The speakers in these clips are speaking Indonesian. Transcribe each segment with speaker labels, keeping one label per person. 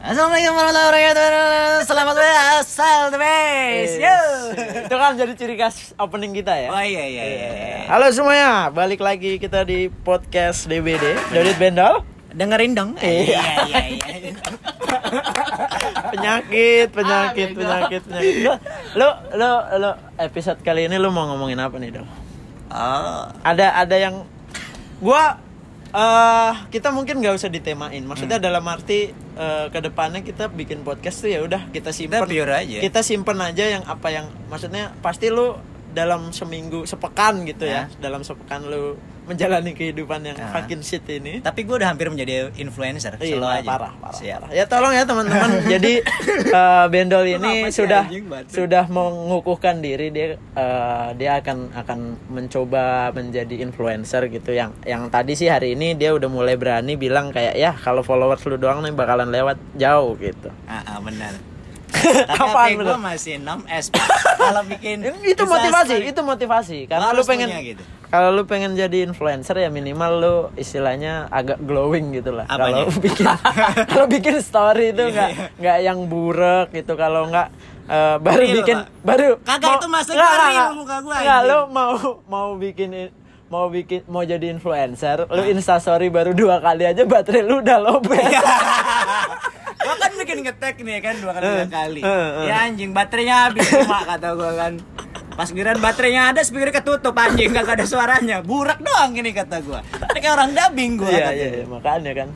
Speaker 1: Assalamualaikum warahmatullahi wabarakatuh. Selamat berasal the base. Yo.
Speaker 2: Itu kan jadi ciri khas opening kita ya.
Speaker 1: Oh iya iya iya.
Speaker 2: Halo semuanya, balik lagi kita di podcast DBD, Dodit Bendol.
Speaker 1: Dengerin dong.
Speaker 2: Iya.
Speaker 1: iya iya.
Speaker 2: Penyakit, penyakit, penyakit, penyakit. Lu, lu, lu, lu, episode kali ini lu mau ngomongin apa nih, Dol?
Speaker 1: Oh.
Speaker 2: Ada, ada yang gua eh kita mungkin nggak usah ditemain. Maksudnya
Speaker 1: Hmm.
Speaker 2: dalam arti eh, ke depannya kita bikin podcast tuh ya udah kita simpen.
Speaker 1: Kita aja.
Speaker 2: Kita simpen aja yang apa yang maksudnya pasti lu dalam seminggu sepekan gitu ya. Dalam sepekan lu menjalani kehidupan yang
Speaker 1: Ah.
Speaker 2: fucking shit ini.
Speaker 1: Tapi gue udah hampir menjadi influencer.
Speaker 2: Iya,
Speaker 1: Slow aja.
Speaker 2: parah, parah,
Speaker 1: Siap.
Speaker 2: parah. Ya tolong ya teman-teman. Jadi eh, Bendol ini sudah
Speaker 1: anjing,
Speaker 2: sudah mengukuhkan diri dia eh, dia akan akan mencoba menjadi influencer gitu yang yang tadi sih hari ini dia udah mulai berani bilang kayak ya kalau followers lu doang nih bakalan lewat jauh gitu.
Speaker 1: Ah, ah, benar. HP gue masih 6 S. Kalau bikin
Speaker 2: itu motivasi, itu motivasi. Karena
Speaker 1: Lu
Speaker 2: pengen
Speaker 1: gitu.
Speaker 2: kalau lu pengen jadi influencer ya minimal lu istilahnya agak glowing gitu lah. Kalau bikin kalau bikin story itu
Speaker 1: Iya,
Speaker 2: nggak
Speaker 1: iya.
Speaker 2: yang burek gitu. Kalau nggak eh, baru
Speaker 1: Real,
Speaker 2: bikin
Speaker 1: Pak.
Speaker 2: baru
Speaker 1: Kagak, itu real
Speaker 2: nggak.
Speaker 1: muka gua,
Speaker 2: Nggak,
Speaker 1: anjing.
Speaker 2: lu mau mau bikin mau bikin mau jadi influencer, lu instastory baru dua kali aja baterai lu udah lobet.
Speaker 1: gua kan bikin ngetek nih kan dua kali dua kali.
Speaker 2: eh, eh.
Speaker 1: Ya anjing baterainya habis cuma kata gua kan. Pas giran baterainya ada speaker ketutup anjing gak ada suaranya. Burak doang ini kata gua. Kayak orang dubbing gua.
Speaker 2: Iya iya iya, makanya kan.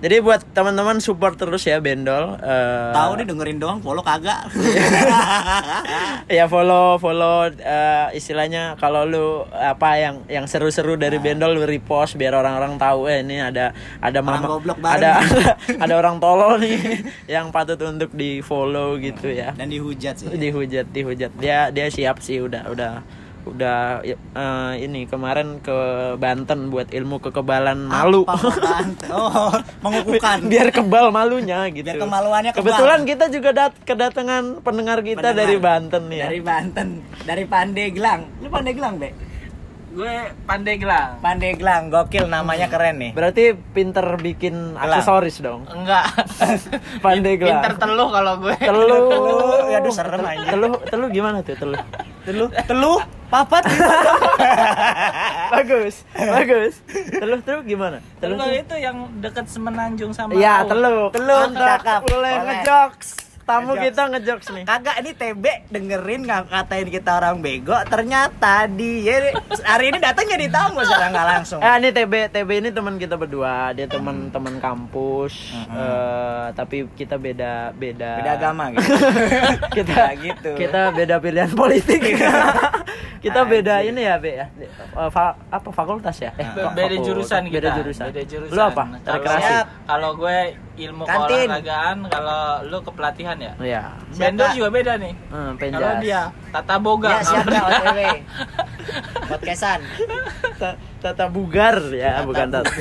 Speaker 2: Jadi buat teman-teman support terus ya Bendol. eh,
Speaker 1: Tahu nih dengerin doang follow kagak.
Speaker 2: ya follow follow eh, istilahnya kalau lu apa yang yang seru-seru dari
Speaker 1: Nah.
Speaker 2: bendol lu repost biar orang-orang tahu eh ini ada ada
Speaker 1: Orang
Speaker 2: mama ada ada orang tolol nih yang patut untuk di follow gitu ya
Speaker 1: Dan dihujat sih.
Speaker 2: dihujat dihujat dia dia siap sih udah udah udah eh, ini kemarin ke Banten buat ilmu kekebalan malu
Speaker 1: Apa Bante? Oh, mengukuhkan.
Speaker 2: biar kebal malunya gitu
Speaker 1: Biar kemaluannya kebal.
Speaker 2: kebetulan kita juga dat kedatangan pendengar kita
Speaker 1: Pendengar.
Speaker 2: dari Banten ya
Speaker 1: Dari Banten, dari Pandeglang. Lu Pandeglang, Be?
Speaker 3: Gue Pandeglang.
Speaker 1: Pandeglang, gokil namanya keren nih.
Speaker 2: Berarti pinter bikin
Speaker 1: Gelang.
Speaker 2: aksesoris dong.
Speaker 3: Enggak.
Speaker 2: Pandeglang.
Speaker 3: Pinter teluh kalau gue.
Speaker 2: Teluh.
Speaker 1: Teluh, ya aduh, serem anjing.
Speaker 2: Teluh, teluh gimana tuh teluh?
Speaker 1: Teluh, teluh, papat.
Speaker 2: bagus, bagus. Teluh teluh gimana? Teluh.
Speaker 3: Teluh itu yang deket semenanjung sama
Speaker 2: Iya,
Speaker 3: aku.
Speaker 2: teluh. Teluh. Boleh
Speaker 1: Boleh.
Speaker 2: ngejokes. Tamu
Speaker 1: Ngejokes.
Speaker 2: kita ngejokes nih.
Speaker 1: Kagak ini TB dengerin nggak katain kita orang bego ternyata dia hari ini datang jadi tamu sekarang nggak langsung
Speaker 2: Eh, ini TB, TB ini teman kita berdua. Dia teman-teman kampus. eh, tapi kita beda beda
Speaker 1: beda agama gitu
Speaker 2: kita
Speaker 1: gitu
Speaker 2: kita beda pilihan politik kita beda
Speaker 1: Anjir.
Speaker 2: ini ya be ya Eh, fa- apa fakultas ya eh,
Speaker 3: Be-
Speaker 2: kok
Speaker 3: beda
Speaker 2: fakultas?
Speaker 3: jurusan kita.
Speaker 2: beda jurusan
Speaker 3: Beda jurusan.
Speaker 2: lu apa rekreasi.
Speaker 3: Kalau gue ilmu
Speaker 1: Kantin.
Speaker 3: keolahragaan, kalau lu kepelatihan ya.
Speaker 2: Iya.
Speaker 1: Siapa?
Speaker 3: Bendol juga beda nih.
Speaker 2: Hmm,
Speaker 3: Kalau dia tata boga.
Speaker 1: ya siap nggak OTW podcastan
Speaker 2: Ta- tata bugar ya,
Speaker 1: Tata
Speaker 2: bukan tata.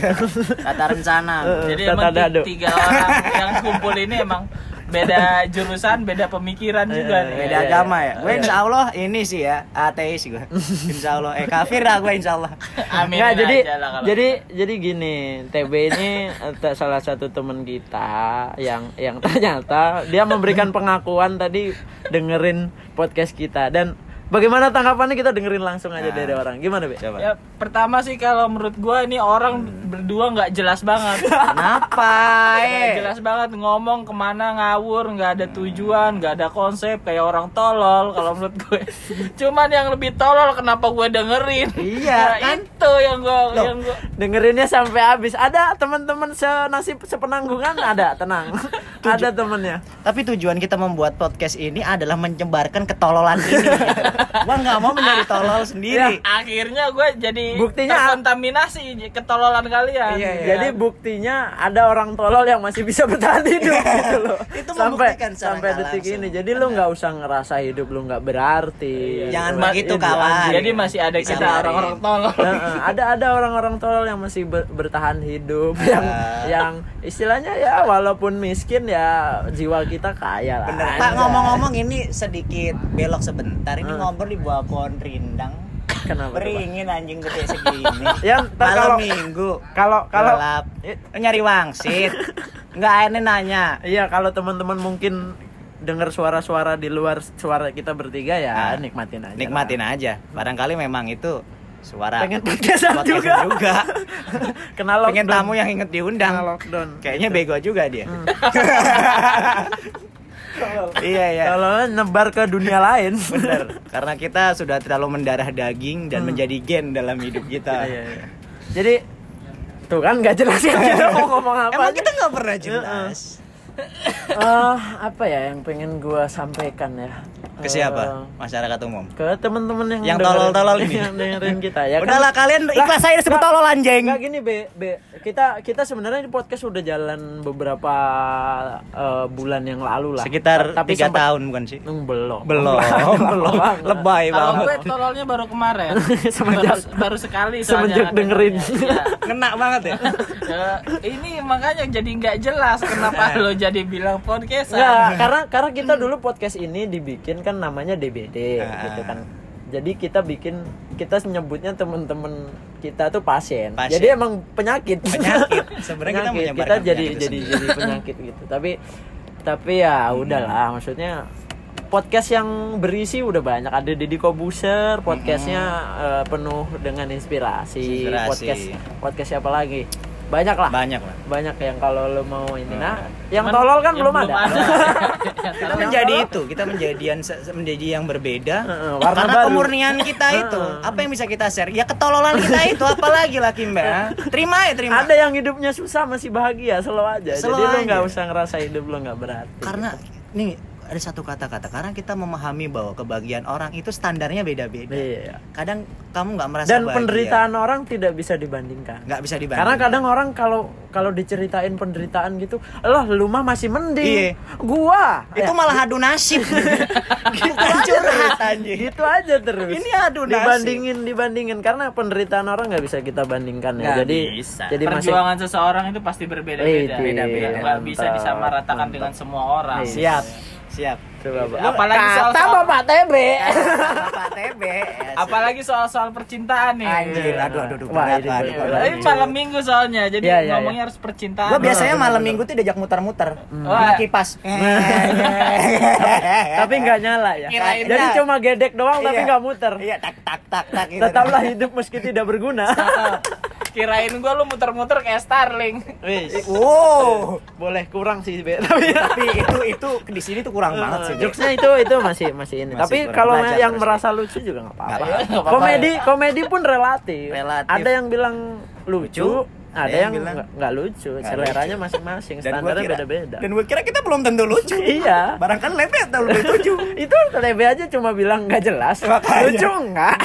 Speaker 1: tata rencana
Speaker 2: Eh,
Speaker 3: Jadi
Speaker 2: Tata
Speaker 3: emang tiga orang yang kumpul ini emang beda jurusan, beda pemikiran juga
Speaker 2: Eh,
Speaker 3: nih.
Speaker 1: beda
Speaker 2: Iya,
Speaker 1: agama
Speaker 2: iya.
Speaker 1: ya. Gue insya Allah ini sih ya ateis gue insya Allah. Eh kafir lah gue insya Allah.
Speaker 3: Amin
Speaker 2: Nggak, jadi
Speaker 3: lah kalau
Speaker 2: jadi jadi gini TB ini eh, salah satu teman kita yang yang ternyata dia memberikan pengakuan tadi dengerin podcast kita. Dan bagaimana tanggapannya? Kita dengerin langsung aja
Speaker 1: Nah.
Speaker 2: dari orang. Gimana be?
Speaker 1: Coba.
Speaker 3: Ya pertama sih kalau menurut gua ini orang berdua nggak jelas banget.
Speaker 1: kenapa?
Speaker 3: Nggak
Speaker 1: eh.
Speaker 3: jelas banget ngomong ke mana ngawur nggak ada tujuan nggak ada konsep kayak orang tolol kalau menurut gue cuman yang lebih tolol kenapa gue dengerin?
Speaker 1: Iya,
Speaker 3: Nah,
Speaker 1: kan?
Speaker 3: itu yang gue
Speaker 2: Loh,
Speaker 3: yang gue
Speaker 2: dengerinnya sampai habis. Ada teman-teman senasib sepenanggungan? Ada tenang. Ada temennya
Speaker 1: tapi tujuan kita membuat podcast ini adalah menyebarkan ketololan ini gitu. gua nggak mau menjadi tolol sendiri
Speaker 3: akhirnya gue jadi
Speaker 2: Buktinya-
Speaker 3: terkontaminasi ketololan kalian
Speaker 1: Iya, iya.
Speaker 2: Jadi buktinya ada orang tolol yang masih bisa bertahan hidup gitu loh.
Speaker 1: Itu
Speaker 2: sampai sampai detik
Speaker 1: langsung.
Speaker 2: ini. Jadi lu nggak usah ngerasa hidup lu nggak berarti.
Speaker 1: Jangan
Speaker 2: gitu.
Speaker 1: begitu,
Speaker 2: Itu
Speaker 1: kawan.
Speaker 3: jadi masih ada kita orang-orang tolol
Speaker 2: Nah, eh, ada ada orang-orang tolol yang masih ber- bertahan hidup yang yang istilahnya ya walaupun miskin ya jiwa kita kaya lah.
Speaker 1: Bener. Pak ngomong-ngomong ini sedikit belok sebentar. Ini
Speaker 2: Hmm.
Speaker 1: Ngobrol di bawah pohon rindang.
Speaker 2: Kenapa?
Speaker 1: Beringin anjing gede segini.
Speaker 2: Ya, kalau-
Speaker 1: minggu.
Speaker 2: Kalau kalau
Speaker 1: Gelap. Nyari wangsit. Nggak aneh nanya.
Speaker 2: Iya, kalau teman-teman mungkin dengar suara-suara di luar suara kita bertiga ya
Speaker 1: Ah.
Speaker 2: nikmatin aja.
Speaker 1: Nikmatin
Speaker 2: lah.
Speaker 1: aja. Barangkali memang itu suara
Speaker 2: Pengen podcastan juga.
Speaker 1: juga.
Speaker 2: Kenal
Speaker 1: Pengen tamu yang inget diundang.
Speaker 2: Kena lockdown.
Speaker 1: Kayaknya bego juga dia. iya iya.
Speaker 2: Kalau nebar ke dunia lain.
Speaker 1: Bener. Karena kita sudah terlalu mendarah daging dan menjadi gen dalam hidup kita.
Speaker 2: Iya, iya. Jadi tuh kan nggak jelas ya kita mau ngomong apa.
Speaker 1: Emang kita nggak pernah jelas.
Speaker 2: Eh, apa ya yang pengen gua sampaikan ya?
Speaker 1: Ke
Speaker 2: Eh,
Speaker 1: siapa? Masyarakat umum.
Speaker 2: ke teman-teman yang
Speaker 1: Yang tolol-tolol ini.
Speaker 2: yang dengerin kita ya kan?
Speaker 1: Udahlah kalian ikhlas saya disebut tolol anjing.
Speaker 2: Enggak gini be, be kita kita sebenarnya di podcast udah jalan beberapa eh, bulan yang lalu lah
Speaker 1: Sekitar
Speaker 2: tapi
Speaker 1: tiga
Speaker 2: sempet-
Speaker 1: tahun bukan sih?
Speaker 2: Hmm, belum
Speaker 1: Belum, belum.
Speaker 2: banget.
Speaker 1: Lebay
Speaker 3: Kalau gue
Speaker 1: banget.
Speaker 3: tololnya baru kemarin.
Speaker 2: Semenjak-
Speaker 3: baru, baru sekali
Speaker 2: semenjak
Speaker 3: soalnya
Speaker 2: dengerin.
Speaker 3: Iya.
Speaker 1: Kena banget ya.
Speaker 3: Ya, ini makanya jadi nggak jelas kenapa lo jadi bilang podcast
Speaker 2: Enggak, karena karena kita dulu podcast ini dibikin kan namanya DBD
Speaker 1: Ah.
Speaker 2: gitu kan. Jadi kita bikin kita nyebutnya temen-temen kita tuh pasien.
Speaker 1: Pasien.
Speaker 2: Jadi emang penyakit.
Speaker 1: Penyakit. Sebenarnya kita
Speaker 2: Penyakit. kita jadi jadi
Speaker 1: sendiri.
Speaker 2: jadi penyakit gitu. Tapi tapi ya udahlah maksudnya podcast yang berisi udah banyak ada Deddy Kobuser podcastnya eh, penuh dengan inspirasi.
Speaker 1: Inspirasi.
Speaker 2: podcast podcast siapa lagi banyak lah
Speaker 1: Banyak lah.
Speaker 2: banyak yang kalau lo mau ini nah
Speaker 1: Hmm.
Speaker 2: yang
Speaker 3: Cuman
Speaker 2: tolol kan
Speaker 3: yang
Speaker 2: belum ada,
Speaker 3: Yang
Speaker 1: Kita menjadi itu, kita menjadi yang menjadi yang berbeda.
Speaker 2: Warna
Speaker 1: Karena
Speaker 2: baru.
Speaker 1: kemurnian kita itu, apa yang bisa kita share? Ya ketololan kita itu, apalagi lah Kimba. Terima ya, terima.
Speaker 2: ada yang hidupnya susah masih bahagia slow aja
Speaker 1: Slow
Speaker 2: jadi lo
Speaker 1: aja.
Speaker 2: nggak usah ngerasa hidup lo nggak berarti
Speaker 1: Karena nih ada satu kata-kata karena kita memahami bahwa kebahagiaan orang itu standarnya beda-beda.
Speaker 2: iya
Speaker 1: Kadang kamu nggak merasa
Speaker 2: dan
Speaker 1: bahagia.
Speaker 2: penderitaan orang tidak bisa dibandingkan
Speaker 1: nggak bisa dibanding.
Speaker 2: karena kadang orang kalau kalau diceritain penderitaan gitu loh lu mah masih mending
Speaker 1: Iya.
Speaker 2: gua
Speaker 1: itu
Speaker 2: Ya,
Speaker 1: malah adu nasib. Curhat anjing.
Speaker 2: gitu aja terus
Speaker 1: Ini adu nasib.
Speaker 2: dibandingin dibandingin karena penderitaan orang nggak bisa kita bandingkan ya
Speaker 1: Nggak
Speaker 2: jadi
Speaker 1: bisa.
Speaker 2: jadi masih
Speaker 3: perjuangan seseorang itu pasti berbeda-beda. Beda-beda. Nggak bisa disamaratakan
Speaker 2: mantap.
Speaker 3: dengan semua orang.
Speaker 2: Iya.
Speaker 1: Siap. Siap.
Speaker 2: Coba, Pak.
Speaker 3: Apalagi soal-
Speaker 2: kata
Speaker 3: soal-
Speaker 2: bapak TB
Speaker 1: Bapak TB.
Speaker 3: Apalagi soal-soal percintaan nih.
Speaker 1: Anjir, aduh aduh aduh.
Speaker 2: Wah,
Speaker 1: berat,
Speaker 2: ini
Speaker 1: aduh, aduh.
Speaker 3: Ini malam minggu soalnya, jadi
Speaker 2: Iya, iya,
Speaker 3: ngomongnya harus percintaan.
Speaker 1: Gua biasanya malam minggu tuh diajak muter-muter.
Speaker 3: Wah.
Speaker 1: Sama kipas.
Speaker 2: tapi nggak nyala ya
Speaker 1: Kirain
Speaker 2: jadi
Speaker 1: dah.
Speaker 2: cuma gedek doang tapi
Speaker 1: Iya.
Speaker 2: nggak muter
Speaker 1: Iya, tak tak tak tak gitu.
Speaker 2: tetaplah hidup meski tidak berguna
Speaker 3: Kirain gua lu muter-muter kayak Starling.
Speaker 2: Wis.
Speaker 1: Wow.
Speaker 2: boleh kurang sih tapi
Speaker 1: Tapi itu itu di sini tuh kurang banget.
Speaker 2: Jokesnya itu itu masih masih ini
Speaker 1: Masih
Speaker 2: tapi kalau yang
Speaker 1: terus,
Speaker 2: merasa lucu juga Nggak apa-apa. komedi komedi pun relatif.
Speaker 1: Relatif.
Speaker 2: ada yang bilang lucu,
Speaker 1: Lucu,
Speaker 2: ada yang
Speaker 1: bilang
Speaker 2: nggak nggak lucu
Speaker 1: nggak
Speaker 2: seleranya masing-masing standarnya beda-beda
Speaker 1: Dan gue kira kita belum tentu lucu.
Speaker 2: iya
Speaker 1: Barangkali lebih atau lebih lucu.
Speaker 2: itu TB aja cuma bilang nggak jelas
Speaker 1: Makanya.
Speaker 2: lucu enggak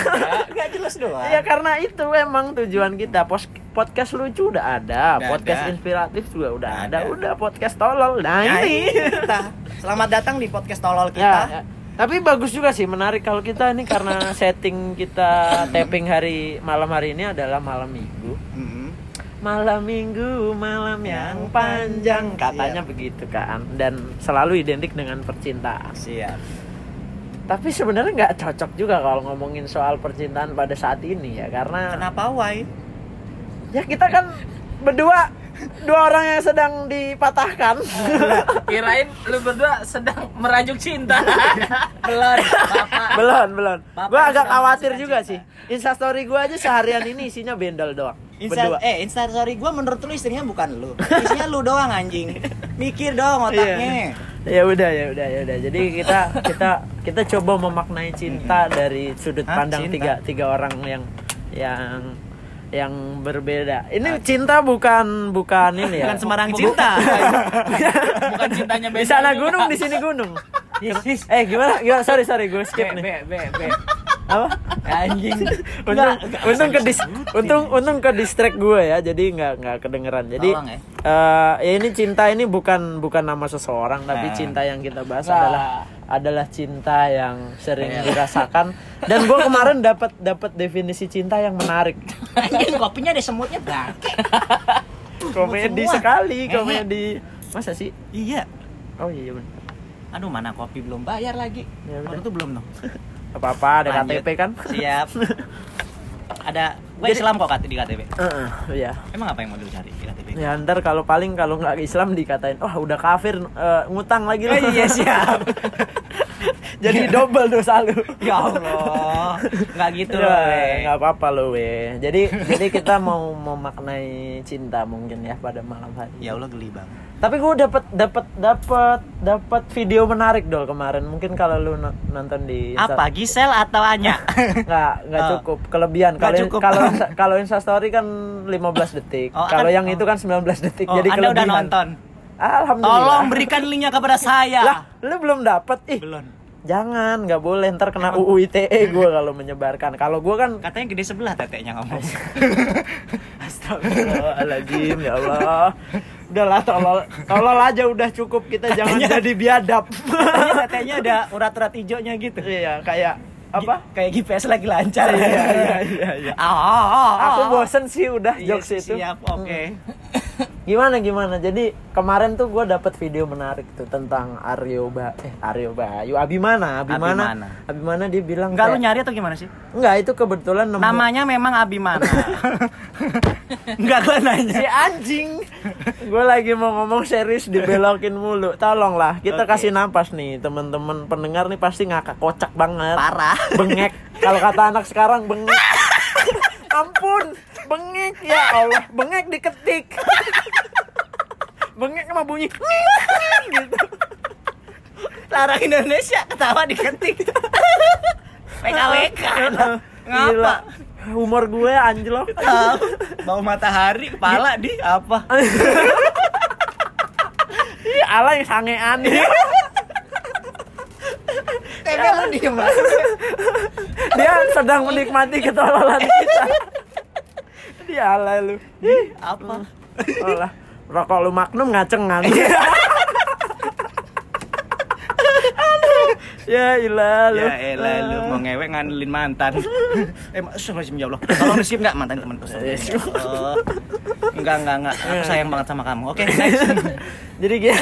Speaker 1: Gak jelas doang.
Speaker 2: Ya karena itu emang tujuan kita Pos podcast lucu udah ada,
Speaker 1: Udah
Speaker 2: podcast
Speaker 1: ada.
Speaker 2: inspiratif juga udah ada.
Speaker 1: ada.
Speaker 2: udah podcast tolol. Nah,
Speaker 1: Nah,
Speaker 2: ini.
Speaker 1: kita. Selamat datang di podcast tolol
Speaker 2: Ya,
Speaker 1: kita.
Speaker 2: ya. Tapi bagus juga sih menarik kalau kita ini karena setting kita tapping hari malam hari ini adalah malam minggu. Malam minggu, malam yang panjang katanya
Speaker 1: Siap.
Speaker 2: begitu kan dan selalu identik dengan percintaan.
Speaker 1: Siap.
Speaker 2: Tapi sebenarnya nggak cocok juga kalau ngomongin soal percintaan pada saat ini ya karena
Speaker 1: Kenapa why?
Speaker 2: ya kita kan berdua dua orang yang sedang dipatahkan
Speaker 3: Kirain lu berdua sedang merajuk cinta. Belum, Bapak.
Speaker 2: belum belum
Speaker 3: Bapak yang
Speaker 2: agak khawatir juga
Speaker 3: cinta.
Speaker 2: sih instastory gue aja seharian ini isinya bendel doang
Speaker 1: Insta,
Speaker 2: berdua.
Speaker 1: eh instastory gue menurut lu istrinya bukan lu. Istrinya lu doang anjing. Mikir dong otaknya.
Speaker 2: Ya udah ya udah ya udah. Jadi kita kita kita coba memaknai cinta dari sudut
Speaker 1: Hah,
Speaker 2: pandang
Speaker 1: cinta?
Speaker 2: tiga tiga orang yang yang yang berbeda. Ini cinta bukan bukan ini ya?
Speaker 1: Bukan sembarang cinta.
Speaker 3: Bukan cintanya
Speaker 2: di sana gunung di sini gunung. Eh gimana? Gimana? Sorry sorry gue skip nih.
Speaker 3: B, B, B.
Speaker 2: apa?
Speaker 1: Anjing.
Speaker 2: Untung untung ke dis, untung untung ke distract gue ya jadi nggak nggak kedengeran. Jadi
Speaker 1: Tolong ya.
Speaker 2: eh, ya ini cinta ini bukan bukan nama seseorang tapi
Speaker 1: Nah.
Speaker 2: cinta yang kita bahas
Speaker 3: Nah.
Speaker 2: adalah adalah cinta yang sering dirasakan. Dan gue kemarin dapat dapat definisi cinta yang menarik.
Speaker 1: Anjing kopinya ada semutnya bangke
Speaker 2: komedi
Speaker 1: semua.
Speaker 2: sekali komedi. Masa sih?
Speaker 1: Iya.
Speaker 2: Oh iya bener.
Speaker 1: Aduh mana kopi belum bayar lagi?
Speaker 2: Ya
Speaker 1: tuh belum noh
Speaker 2: apa apa ada
Speaker 1: Lanjut.
Speaker 2: KTP kan
Speaker 1: Siap ada gue Islam kok di KTP.
Speaker 2: Heeh, iya.
Speaker 1: Emang apa yang mau lu cari di KTP?
Speaker 2: Ya ntar kalau paling kalau nggak Islam dikatain, wah udah kafir eh, ngutang lagi
Speaker 1: Oh, iya, siap.
Speaker 2: Jadi double dosa lu.
Speaker 1: Ya Allah, nggak gitu
Speaker 2: Ya,
Speaker 1: loh.
Speaker 2: nggak apa-apa loh we. Jadi jadi kita mau memaknai cinta mungkin ya pada malam hari.
Speaker 1: Ya Allah geli banget.
Speaker 2: Tapi gue dapat dapat dapat dapat video menarik dol kemarin. Mungkin kalau lu no- nonton di Insta-
Speaker 1: Apa Gisel atau Anya?
Speaker 2: nggak nggak
Speaker 1: Oh.
Speaker 2: cukup kelebihan kalau kalau kalau Insta story kan 15 detik
Speaker 1: Oh,
Speaker 2: kalau yang
Speaker 1: oh.
Speaker 2: itu kan 19 detik
Speaker 1: Oh,
Speaker 2: jadi
Speaker 1: Anda udah
Speaker 2: kelebihan
Speaker 1: nonton.
Speaker 2: alhamdulillah
Speaker 1: Tolong berikan linknya kepada saya.
Speaker 2: lah lu belum dapat ih
Speaker 1: Belum.
Speaker 2: Jangan nggak boleh. Ntar kena UU ITE gue kalau menyebarkan. Kalau gue kan
Speaker 1: Katanya gede sebelah teteknya ngomong.
Speaker 2: Astagfirullahaladzim ya Allah. Udahlah tolol. Tolol aja udah cukup. Kita jangan
Speaker 1: Katanya-
Speaker 2: jadi biadab.
Speaker 1: Katanya tetenya ada urat-urat hijaunya gitu.
Speaker 2: iya kayak apa
Speaker 1: Kayak GPS lagi lancar.
Speaker 2: Iya, iya, iya, iya.
Speaker 1: Ah, ah, ah,
Speaker 2: aku bosen sih udah
Speaker 1: Iya,
Speaker 2: jokes itu
Speaker 1: Siap, oke.
Speaker 2: gimana gimana jadi kemarin tuh gue dapat video menarik tuh tentang Aryo ba eh Aryo Bayu Abimana Abimana
Speaker 1: Abimana.
Speaker 2: Abimana dia bilang
Speaker 1: Enggak lu
Speaker 2: kayak-
Speaker 1: nyari atau gimana sih?
Speaker 2: enggak itu kebetulan nemu
Speaker 1: Namanya memang Abimana. Enggak
Speaker 2: si
Speaker 1: nanya.
Speaker 2: anjing gue lagi mau ngomong serius dibelokin mulu tolonglah kita
Speaker 1: Oke.
Speaker 2: kasih napas nih teman-teman pendengar nih pasti ngakak kocak banget
Speaker 1: Parah.
Speaker 2: Bengek kalau kata anak sekarang bengek ampun bengek ya Allah bengek diketik bengek sama bunyi gitu
Speaker 1: Larang Indonesia ketawa diketik. PKWK.
Speaker 2: Gila.
Speaker 1: Ngapa?
Speaker 2: humor gue anjlok
Speaker 1: Tahu. Bau matahari kepala di apa?
Speaker 2: Ih, ala yang sangean
Speaker 1: Tega lu diem
Speaker 2: dia sedang menikmati ketololan kita dia ala lu Ih,
Speaker 1: Apa?
Speaker 2: Olah, rokok lu magnum ngacengan. ya ilah lu.
Speaker 1: Ya elah lu mau ngewek ngandelin mantan. eh, astagfirullahaladzim ya Allah. Tolong di skip enggak mantan temanku? Oh. Enggak, enggak, enggak. Aku sayang banget sama kamu. Oke, next.
Speaker 2: Jadi dia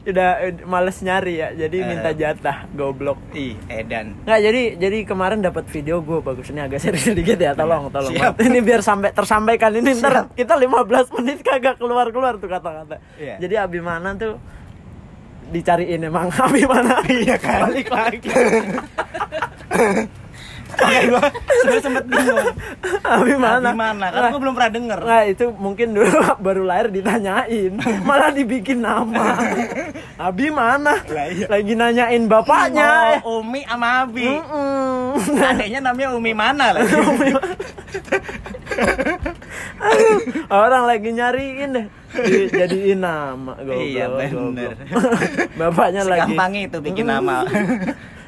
Speaker 2: udah males nyari ya. Jadi
Speaker 1: Eh.
Speaker 2: minta jatah goblok.
Speaker 1: Ih, Edan.
Speaker 2: Nggak jadi jadi kemarin dapat video gue bagus ini agak serius sedikit ya tolong tolong
Speaker 1: Siap.
Speaker 2: ini biar sampai tersampaikan ini ntar kita 15 menit kagak keluar keluar tuh kata-kata
Speaker 1: Iya.
Speaker 2: jadi Abimana tuh dicariin emang. Abimana iya kan? Balik lagi
Speaker 1: Makanya gua sebenarnya sempet bingung.
Speaker 2: Abimana
Speaker 1: Gimana? Karena gua belum pernah denger.
Speaker 2: Nah itu mungkin dulu baru lahir ditanyain Malah dibikin nama Abi mana?
Speaker 1: Lah, iya.
Speaker 2: Lagi nanyain bapaknya
Speaker 1: Oh, Umi sama Abi.
Speaker 2: Mm-mm.
Speaker 1: Adanya namanya Umi mana lah?
Speaker 2: Orang lagi nyariin deh Di- Jadiin nama goblok,
Speaker 1: Iya, bener.
Speaker 2: Bapaknya lagi
Speaker 1: Segampang itu bikin nama.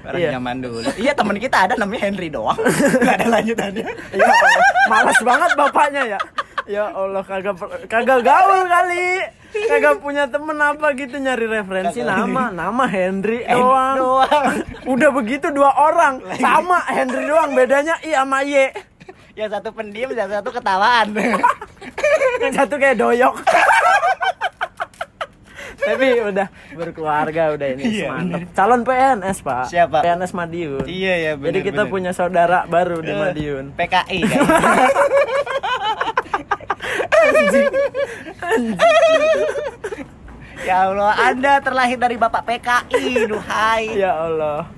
Speaker 1: Orang
Speaker 2: Iya.
Speaker 1: zaman dulu. Iya, teman kita ada namanya Henry doang. Enggak ada lanjutannya.
Speaker 2: Ya Allah, malas banget bapaknya ya Ya Allah kagak kagak gaul kali Kagak punya temen apa gitu nyari referensi
Speaker 1: Kagak.
Speaker 2: nama Nama Henry doang
Speaker 1: doang.
Speaker 2: Udah begitu dua orang Sama Henry doang bedanya I sama Y
Speaker 1: Yang satu pendiam, yang satu ketawaan.
Speaker 2: Yang satu kayak doyok Tapi udah berkeluarga udah ini
Speaker 1: Iya,
Speaker 2: mantep Calon PNS pak
Speaker 1: Siapa?
Speaker 2: PNS Madiun
Speaker 1: Iya,
Speaker 2: Jadi
Speaker 1: bener,
Speaker 2: kita
Speaker 1: bener.
Speaker 2: punya saudara baru di
Speaker 1: Eh,
Speaker 2: Madiun
Speaker 1: PKI kayaknya. Ya Allah, Anda terlahir dari Bapak PKI, duhai.
Speaker 2: Ya Allah.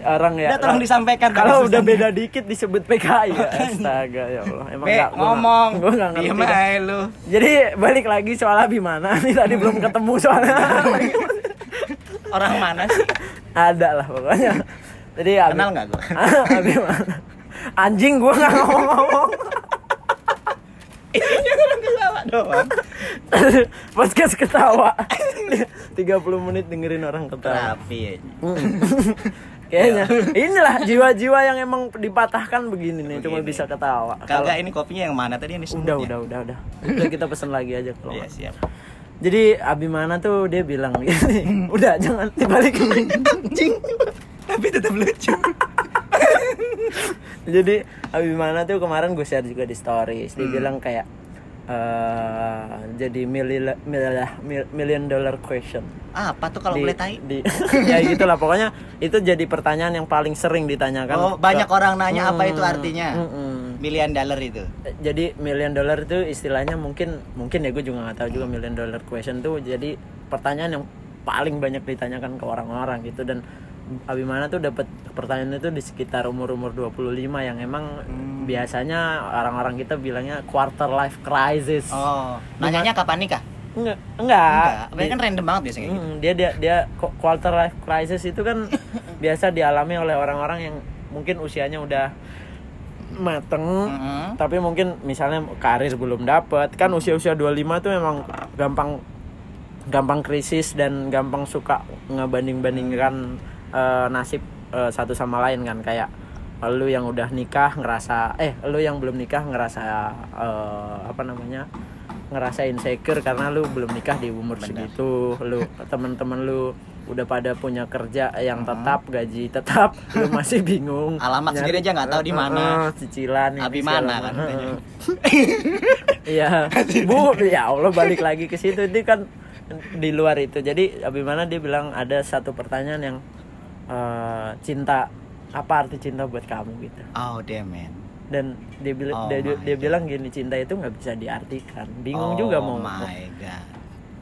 Speaker 2: Orang ya.
Speaker 1: Udah tolong disampaikan
Speaker 2: Kalau udah beda dikit disebut PKI ya. Astaga ya Allah. Emang
Speaker 1: Be,
Speaker 2: nggak- gua
Speaker 1: ngomong.
Speaker 2: Gua enggak ngerti.
Speaker 1: Aja lu.
Speaker 2: Jadi balik lagi soal Abimana. Ini tadi belum ketemu soalnya.
Speaker 1: Orang mana sih?
Speaker 2: Ada lah pokoknya. Jadi Abi-
Speaker 1: Kenal nggak gua?
Speaker 2: Abimana. Anjing gua nggak ngomong-ngomong.
Speaker 1: Ini orang ketawa doang.
Speaker 2: Podcast ketawa. 30 menit dengerin orang ketawa.
Speaker 1: Terapi ya.
Speaker 2: Kayaknya inilah jiwa-jiwa yang emang dipatahkan begini nih cuma bisa ketawa. Kalau-
Speaker 1: Kagak ini kopinya yang mana tadi yang
Speaker 2: udah
Speaker 1: disebutnya?
Speaker 2: udah udah udah. Udah kita pesen lagi aja kalau.
Speaker 1: Iya, siap.
Speaker 2: Jadi Abimana tuh dia bilang gini, udah jangan dibalikin anjing.
Speaker 1: Tapi tetap lucu.
Speaker 2: Jadi Abimana tuh kemarin gue share juga di stories, dia
Speaker 1: Hmm.
Speaker 2: bilang kayak eh, jadi million million dollar question
Speaker 1: Apa tuh kalau
Speaker 2: di,
Speaker 1: boleh tai?
Speaker 2: di- ya gitulah pokoknya itu jadi pertanyaan yang paling sering ditanyakan
Speaker 1: Oh, banyak
Speaker 2: ke-
Speaker 1: orang nanya apa
Speaker 2: Hmm,
Speaker 1: itu artinya.
Speaker 2: mm-mm.
Speaker 1: Million dollar itu.
Speaker 2: jadi million dollar itu istilahnya mungkin mungkin ya gue juga nggak tahu juga million dollar question tuh jadi pertanyaan yang paling banyak ditanyakan ke orang-orang gitu dan Abimana tuh dapat pertanyaan itu di sekitar umur-umur 25 yang emang
Speaker 1: Hmm.
Speaker 2: biasanya orang-orang kita bilangnya quarter life crisis.
Speaker 1: Oh, nanyanya kapan nikah?
Speaker 2: Enggak, enggak.
Speaker 1: Enggak. Kan random banget biasanya gitu.
Speaker 2: Mm, dia dia dia qu- quarter life crisis itu kan biasa dialami oleh orang-orang yang mungkin usianya udah mateng
Speaker 1: Mm-mm.
Speaker 2: tapi mungkin misalnya karir belum dapat kan usia-usia 25 tuh emang gampang gampang krisis dan gampang suka ngebanding-bandingkan eh, nasib eh, satu sama lain kan kayak lu yang udah nikah ngerasa eh lu yang belum nikah ngerasa eh, apa namanya ngerasa insecure karena lu belum nikah di umur
Speaker 1: Benar.
Speaker 2: segitu lu teman-teman lu udah pada punya kerja yang tetap gaji tetap lu masih bingung
Speaker 1: Alamat
Speaker 2: Nyari-
Speaker 1: sendiri aja nggak tahu di mana.
Speaker 2: Eh, cicilan
Speaker 1: Abi mana kan.
Speaker 2: Iya, Bu, ya Allah balik lagi ke situ itu kan di luar itu. Jadi Abimana dia bilang ada satu pertanyaan yang eh, cinta apa arti cinta buat kamu gitu.
Speaker 1: Oh, damn man.
Speaker 2: Dan dia bilang
Speaker 1: Oh
Speaker 2: dia, dia
Speaker 1: God.
Speaker 2: bilang gini cinta itu nggak bisa diartikan. Bingung
Speaker 1: oh
Speaker 2: juga mau
Speaker 1: my god.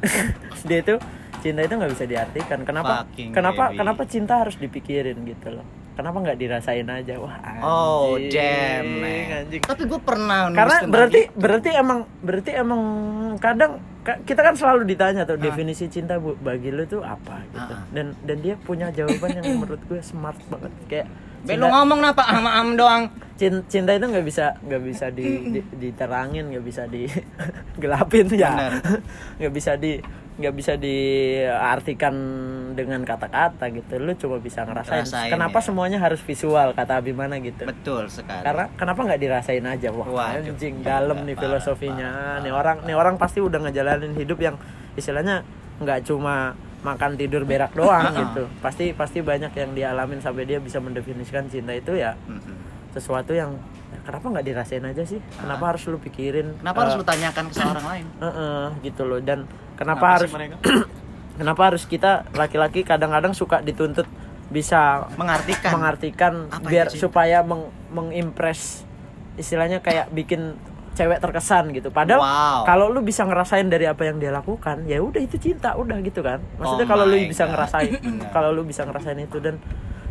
Speaker 2: dia itu cinta itu nggak bisa diartikan. Kenapa?
Speaker 1: Fucking
Speaker 2: kenapa?
Speaker 1: baby.
Speaker 2: Kenapa cinta harus dipikirin gitu loh? Kenapa nggak dirasain aja? Wah, anjing,
Speaker 1: Oh, damn man.
Speaker 2: anjing
Speaker 1: Tapi gue pernah
Speaker 2: karena berarti
Speaker 1: itu.
Speaker 2: berarti emang berarti emang kadang ka- kita kan selalu ditanya tuh
Speaker 1: Ah.
Speaker 2: definisi cinta bu, bagi lu tuh apa gitu
Speaker 1: Ah.
Speaker 2: dan dan dia punya jawaban yang menurut gue smart banget kayak
Speaker 1: Be, lu ngomong apa sama am doang?
Speaker 2: cin- cinta itu nggak bisa nggak bisa di, di- diterangin nggak bisa digelapin ya
Speaker 1: Benar.
Speaker 2: nggak bisa di nggak bisa diartikan dengan kata-kata gitu. Lu cuma bisa ngerasain.
Speaker 1: Rasain,
Speaker 2: kenapa
Speaker 1: ya.
Speaker 2: semuanya harus visual kata Abimana gitu?
Speaker 1: Betul sekali.
Speaker 2: karena kenapa nggak dirasain aja? Wah
Speaker 1: Waduh,
Speaker 2: anjing dalam nih
Speaker 1: parah,
Speaker 2: filosofinya.
Speaker 1: parah,
Speaker 2: nih orang nih orang pasti udah ngejalanin hidup yang istilahnya nggak cuma makan tidur berak doang gitu. Pasti pasti banyak yang dialamin sampai dia bisa mendefinisikan cinta itu ya sesuatu yang ya, kenapa nggak dirasain aja sih kenapa harus lu pikirin
Speaker 1: Kenapa harus
Speaker 2: eh,
Speaker 1: lu tanyakan ke seorang lain?
Speaker 2: eh, eh, gitu loh dan kenapa,
Speaker 1: Kenapa
Speaker 2: harus kenapa harus kita laki-laki kadang-kadang suka dituntut bisa
Speaker 1: Mengartikan.
Speaker 2: mengartikan
Speaker 1: Apa
Speaker 2: biar supaya meng mengimpress istilahnya kayak bikin cewek terkesan gitu. Padahal
Speaker 1: Wow.
Speaker 2: kalau lu bisa ngerasain dari apa yang dia lakukan, ya udah itu cinta, udah gitu kan. Maksudnya
Speaker 1: Oh
Speaker 2: kalau lu bisa ngerasain, kalau lu bisa ngerasain itu dan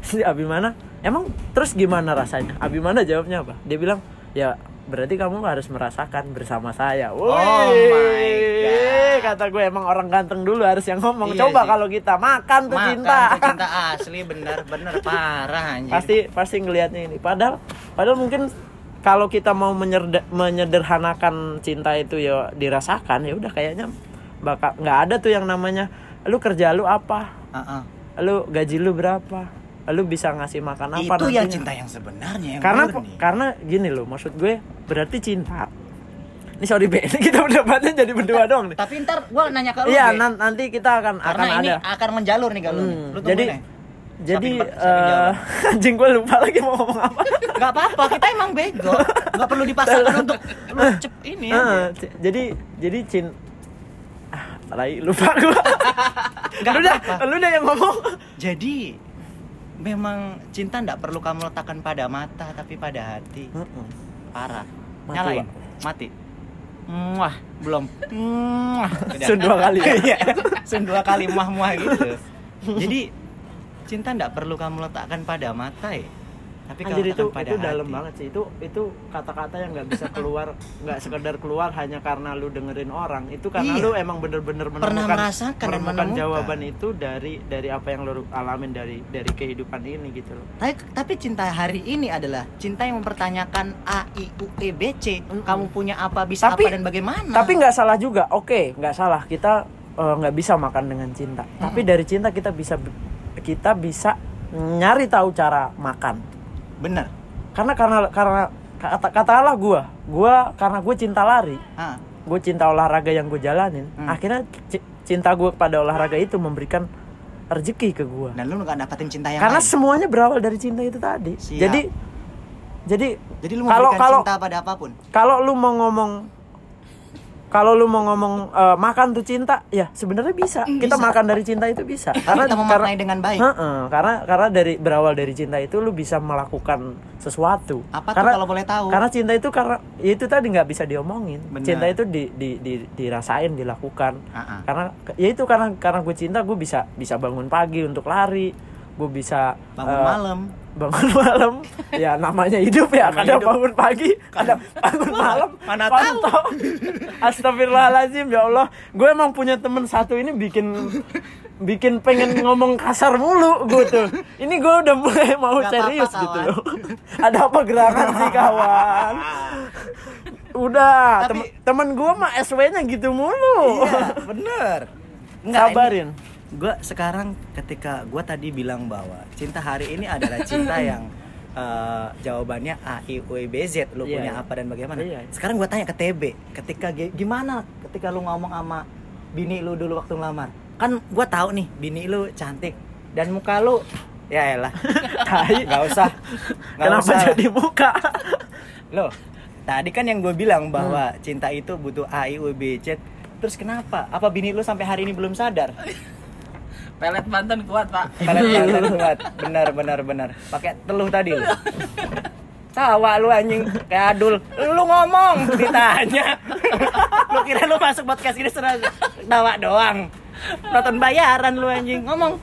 Speaker 2: si Abimana, emang terus gimana rasanya? Abimana jawabnya apa? Dia bilang, "Ya berarti kamu harus merasakan bersama saya." Woi,
Speaker 1: Oh my God.
Speaker 2: kata gue emang orang ganteng dulu harus yang ngomong.
Speaker 1: Iya
Speaker 2: Coba kalau kita makan tuh
Speaker 1: Makan
Speaker 2: cinta.
Speaker 1: tuh cinta asli bener-bener parah anjir.
Speaker 2: pasti pasti ngelihatnya ini padahal padahal mungkin kalau kita mau menyerda- menyederhanakan cinta itu ya dirasakan ya udah kayaknya bakal nggak ada tuh yang namanya lu kerja lu apa
Speaker 1: Heeh.
Speaker 2: lu gaji lu berapa lu bisa ngasih makan apa
Speaker 1: Itu yang
Speaker 2: nantinya.
Speaker 1: cinta yang sebenarnya yang
Speaker 2: karena
Speaker 1: murni.
Speaker 2: karena gini loh maksud gue berarti cinta ini sorry be ini kita berdebatnya jadi berdua doang nih
Speaker 1: Tapi ntar gua nanya ke lu.
Speaker 2: iya
Speaker 1: Be.
Speaker 2: nanti kita akan
Speaker 1: Karena
Speaker 2: akan
Speaker 1: ini
Speaker 2: ada
Speaker 1: akan menjalur nih kalau nih.
Speaker 2: Hmm,
Speaker 1: Lu
Speaker 2: jadi
Speaker 1: ya.
Speaker 2: jadi eh,
Speaker 1: jawaban.
Speaker 2: anjing gue lupa lagi mau ngomong apa
Speaker 1: Gak apa-apa, kita emang bego. Gak perlu dipaksakan untuk lu cep ini
Speaker 2: c- jadi jadi cin ah lagi lupa
Speaker 1: Nggak
Speaker 2: lu dah
Speaker 1: apa-apa.
Speaker 2: lu dah yang ngomong
Speaker 1: Jadi memang cinta ndak perlu kamu letakkan pada mata tapi pada hati. Parah.
Speaker 2: Mati,
Speaker 1: Nyalain. Mati. Muah, belum. Muah.
Speaker 2: Sun dua kali ya?
Speaker 1: Sun dua kali muah-muah gitu. Jadi cinta ndak perlu kamu letakkan pada mata ya. Tapi kamu
Speaker 2: Anjir itu
Speaker 1: pada
Speaker 2: itu dalam
Speaker 1: hati.
Speaker 2: banget sih itu itu kata-kata yang nggak bisa keluar nggak sekedar keluar hanya karena lu dengerin orang itu karena
Speaker 1: Iya.
Speaker 2: lu emang bener-bener menemukan
Speaker 1: merasakan
Speaker 2: menemukan
Speaker 1: menemukan.
Speaker 2: jawaban itu dari dari apa yang lu alamin dari dari kehidupan ini gitu loh
Speaker 1: Tapi, tapi cinta hari ini adalah cinta yang mempertanyakan A I U E B C. Kamu punya apa, bisa
Speaker 2: Tapi-
Speaker 1: apa dan bagaimana?
Speaker 2: tapi nggak salah juga oke nggak salah kita eh, nggak bisa makan dengan cinta tapi dari cinta kita bisa kita bisa nyari tahu cara makan
Speaker 1: bener.
Speaker 2: karena karena karena kata katakanlah gue gue karena gue cinta lari
Speaker 1: Ah,
Speaker 2: gue cinta olahraga yang gue jalanin
Speaker 1: Hmm.
Speaker 2: akhirnya ci- cinta gue pada olahraga itu memberikan rezeki ke gue
Speaker 1: dan lu nggak dapetin cinta yang
Speaker 2: karena
Speaker 1: lain.
Speaker 2: semuanya berawal dari cinta itu tadi
Speaker 1: Siap.
Speaker 2: jadi jadi
Speaker 1: Jadi lu
Speaker 2: kalau kalau
Speaker 1: cinta pada apa pun.
Speaker 2: kalau lu mau ngomong kalau lu mau ngomong eh, makan tuh cinta, ya sebenarnya bisa. Kita
Speaker 1: bisa.
Speaker 2: makan dari cinta itu bisa. Karena
Speaker 1: Kita memaknai dengan baik.
Speaker 2: Heeh, karena karena dari berawal dari cinta itu lu bisa melakukan sesuatu.
Speaker 1: Apa tuh
Speaker 2: karena,
Speaker 1: kalau boleh tahu?
Speaker 2: Karena cinta itu karena ya itu tadi nggak bisa diomongin.
Speaker 1: Benar.
Speaker 2: Cinta itu di, di, di- dirasain, dilakukan.
Speaker 1: Ah-ah.
Speaker 2: Karena ya itu karena karena gue cinta gue bisa bisa bangun pagi untuk lari. Gue bisa
Speaker 1: Bangun
Speaker 2: eh,
Speaker 1: malam.
Speaker 2: Bangun malam. Ya namanya hidup ya kadang
Speaker 1: hidup.
Speaker 2: bangun pagi kadang bangun malam.
Speaker 1: Mana
Speaker 2: Kontol. Astagfirullahaladzim ya Allah. Gue emang punya temen satu ini bikin bikin pengen ngomong kasar mulu gue tuh. Ini gue udah mulai mau
Speaker 1: Gak
Speaker 2: serius
Speaker 1: apa-apa,
Speaker 2: gitu loh. Ada apa gerangan sih kawan? Udah
Speaker 1: Tapi-
Speaker 2: temen, temen gue mah SW nya gitu mulu.
Speaker 1: Iya, bener.
Speaker 2: Sabarin.
Speaker 1: Gue sekarang ketika gue tadi bilang bahwa cinta hari ini adalah cinta yang eh, jawabannya A I U E, B Z lu
Speaker 2: Iya,
Speaker 1: punya
Speaker 2: iya.
Speaker 1: apa dan bagaimana.
Speaker 2: Iya.
Speaker 1: Sekarang gue tanya ke TB, ketika gi- gimana ketika lu ngomong sama bini lu dulu waktu ngelamar? Kan gue tahu nih bini lu cantik dan muka lu ya elah.
Speaker 2: Tai.
Speaker 1: Nggak usah. Nggak
Speaker 2: kenapa
Speaker 1: usah.
Speaker 2: jadi muka
Speaker 1: Loh, tadi kan yang gue bilang bahwa cinta itu butuh A, I, U, B, Z. Terus kenapa? Apa bini lu sampai hari ini belum sadar?
Speaker 3: Pelet Banten kuat, Pak.
Speaker 1: Pelet banget kuat. Benar, benar, benar. Pakai teluh tadi lu. Tawa lu anjing kayak adul. Lu ngomong ditanya. lu kira lu masuk podcast ini serah tawa doang. Nonton bayaran lu anjing. Ngomong.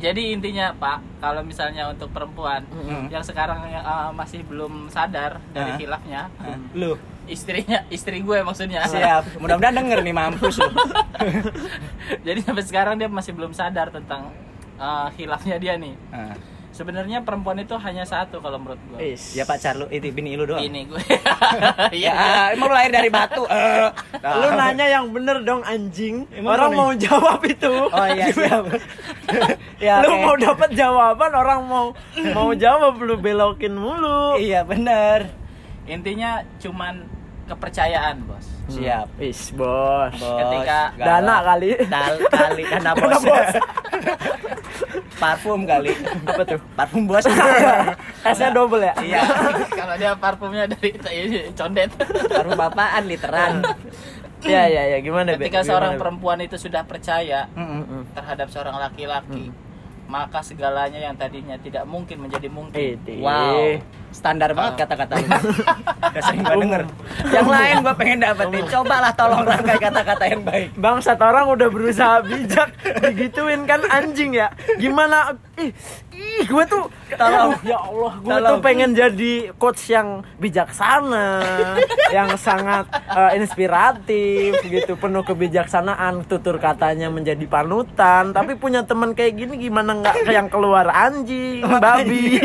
Speaker 3: Jadi intinya Pak, kalau misalnya untuk perempuan
Speaker 1: Mm-mm.
Speaker 3: yang sekarang uh, masih belum sadar dari
Speaker 1: Ah.
Speaker 3: hilafnya,
Speaker 1: Hah? Lu
Speaker 3: istrinya, istri gue maksudnya.
Speaker 1: siap. Mudah-mudahan denger nih mampus lu.
Speaker 3: Jadi sampai sekarang dia masih belum sadar tentang uh, hilafnya dia nih.
Speaker 1: Ah.
Speaker 3: Sebenarnya perempuan itu hanya satu kalau menurut gue.
Speaker 2: Is.
Speaker 1: Ya pacar lu itu bini lu doang.
Speaker 3: Ini gue.
Speaker 1: Ya,
Speaker 3: Iya.
Speaker 1: emang lu lahir dari batu. Eh.
Speaker 2: Lu nanya yang bener dong anjing.
Speaker 1: Emang
Speaker 2: orang mau jawab itu.
Speaker 1: Oh iya, siap. ya,
Speaker 2: lu
Speaker 1: oke.
Speaker 2: mau dapat jawaban orang mau mau jawab lu belokin mulu.
Speaker 1: Iya, bener.
Speaker 3: Intinya cuman kepercayaan, Bos.
Speaker 1: Siap.
Speaker 2: Is, bos.
Speaker 1: Bos,
Speaker 3: Ketika-
Speaker 1: galak.
Speaker 2: Dana kali.
Speaker 1: Dal- kali dana bos.
Speaker 2: Dana bos.
Speaker 1: Parfum kali.
Speaker 2: Apa tuh?
Speaker 1: Parfum bos.
Speaker 2: S-nya double ya?
Speaker 1: Iya.
Speaker 3: kalau dia parfumnya dari condet.
Speaker 1: Parfum bapaan literan.
Speaker 2: Iya, iya, iya. Gimana, Be?
Speaker 3: Ketika
Speaker 2: Gimana,
Speaker 3: seorang
Speaker 2: Be?
Speaker 3: perempuan itu sudah percaya
Speaker 1: Mm-mm.
Speaker 3: terhadap seorang laki-laki, maka segalanya yang tadinya tidak mungkin menjadi mungkin.
Speaker 1: Wow. Standar banget kata-kata ini. Udah sering gua denger. Yang lain gua pengen dapetin. Cobalah tolong rangkai kata-kata yang baik.
Speaker 2: Bangsat orang udah berusaha bijak digituin kan anjing ya. Gimana ih, ih gue tuh
Speaker 1: Tolong.
Speaker 2: ya Allah, gue
Speaker 1: Tolong.
Speaker 2: tuh pengen jadi coach yang bijaksana, yang sangat eh, inspiratif gitu, penuh kebijaksanaan, tutur katanya menjadi panutan, tapi punya teman kayak gini gimana nggak yang keluar anjing, babi.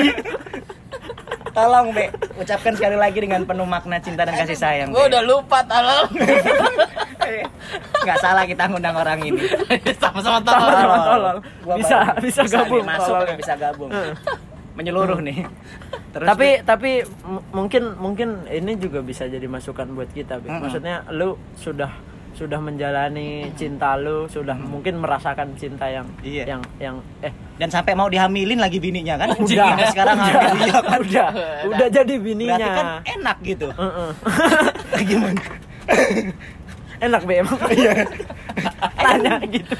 Speaker 1: Tolong, Be. Ucapkan sekali lagi dengan penuh makna cinta dan kasih sayang.
Speaker 3: Gue udah lupa tolong.
Speaker 1: Nggak salah kita ngundang orang ini.
Speaker 3: Sama-sama
Speaker 2: Sama-sama
Speaker 3: tolong.
Speaker 2: tolol.
Speaker 1: Gua
Speaker 2: Bisa-
Speaker 1: baru-
Speaker 2: bisa gabung
Speaker 1: nih, masuk nih, bisa gabung. Menyeluruh nih. Terus
Speaker 2: tapi
Speaker 1: Be,
Speaker 2: tapi mungkin mungkin ini juga bisa jadi masukan buat kita Be.
Speaker 1: Mm-mm.
Speaker 2: maksudnya lu sudah sudah menjalani cinta lu sudah mungkin merasakan cinta yang
Speaker 1: Iya.
Speaker 2: yang yang eh
Speaker 1: dan sampai mau dihamilin lagi bininya kan?
Speaker 2: udah
Speaker 1: Sampai sekarang
Speaker 2: udah,
Speaker 1: hamil iya kan?
Speaker 2: udah udah jadi bininya
Speaker 1: Berarti kan enak gitu.
Speaker 2: Heeh.
Speaker 1: Gimana?
Speaker 2: enak be emang tanya gitu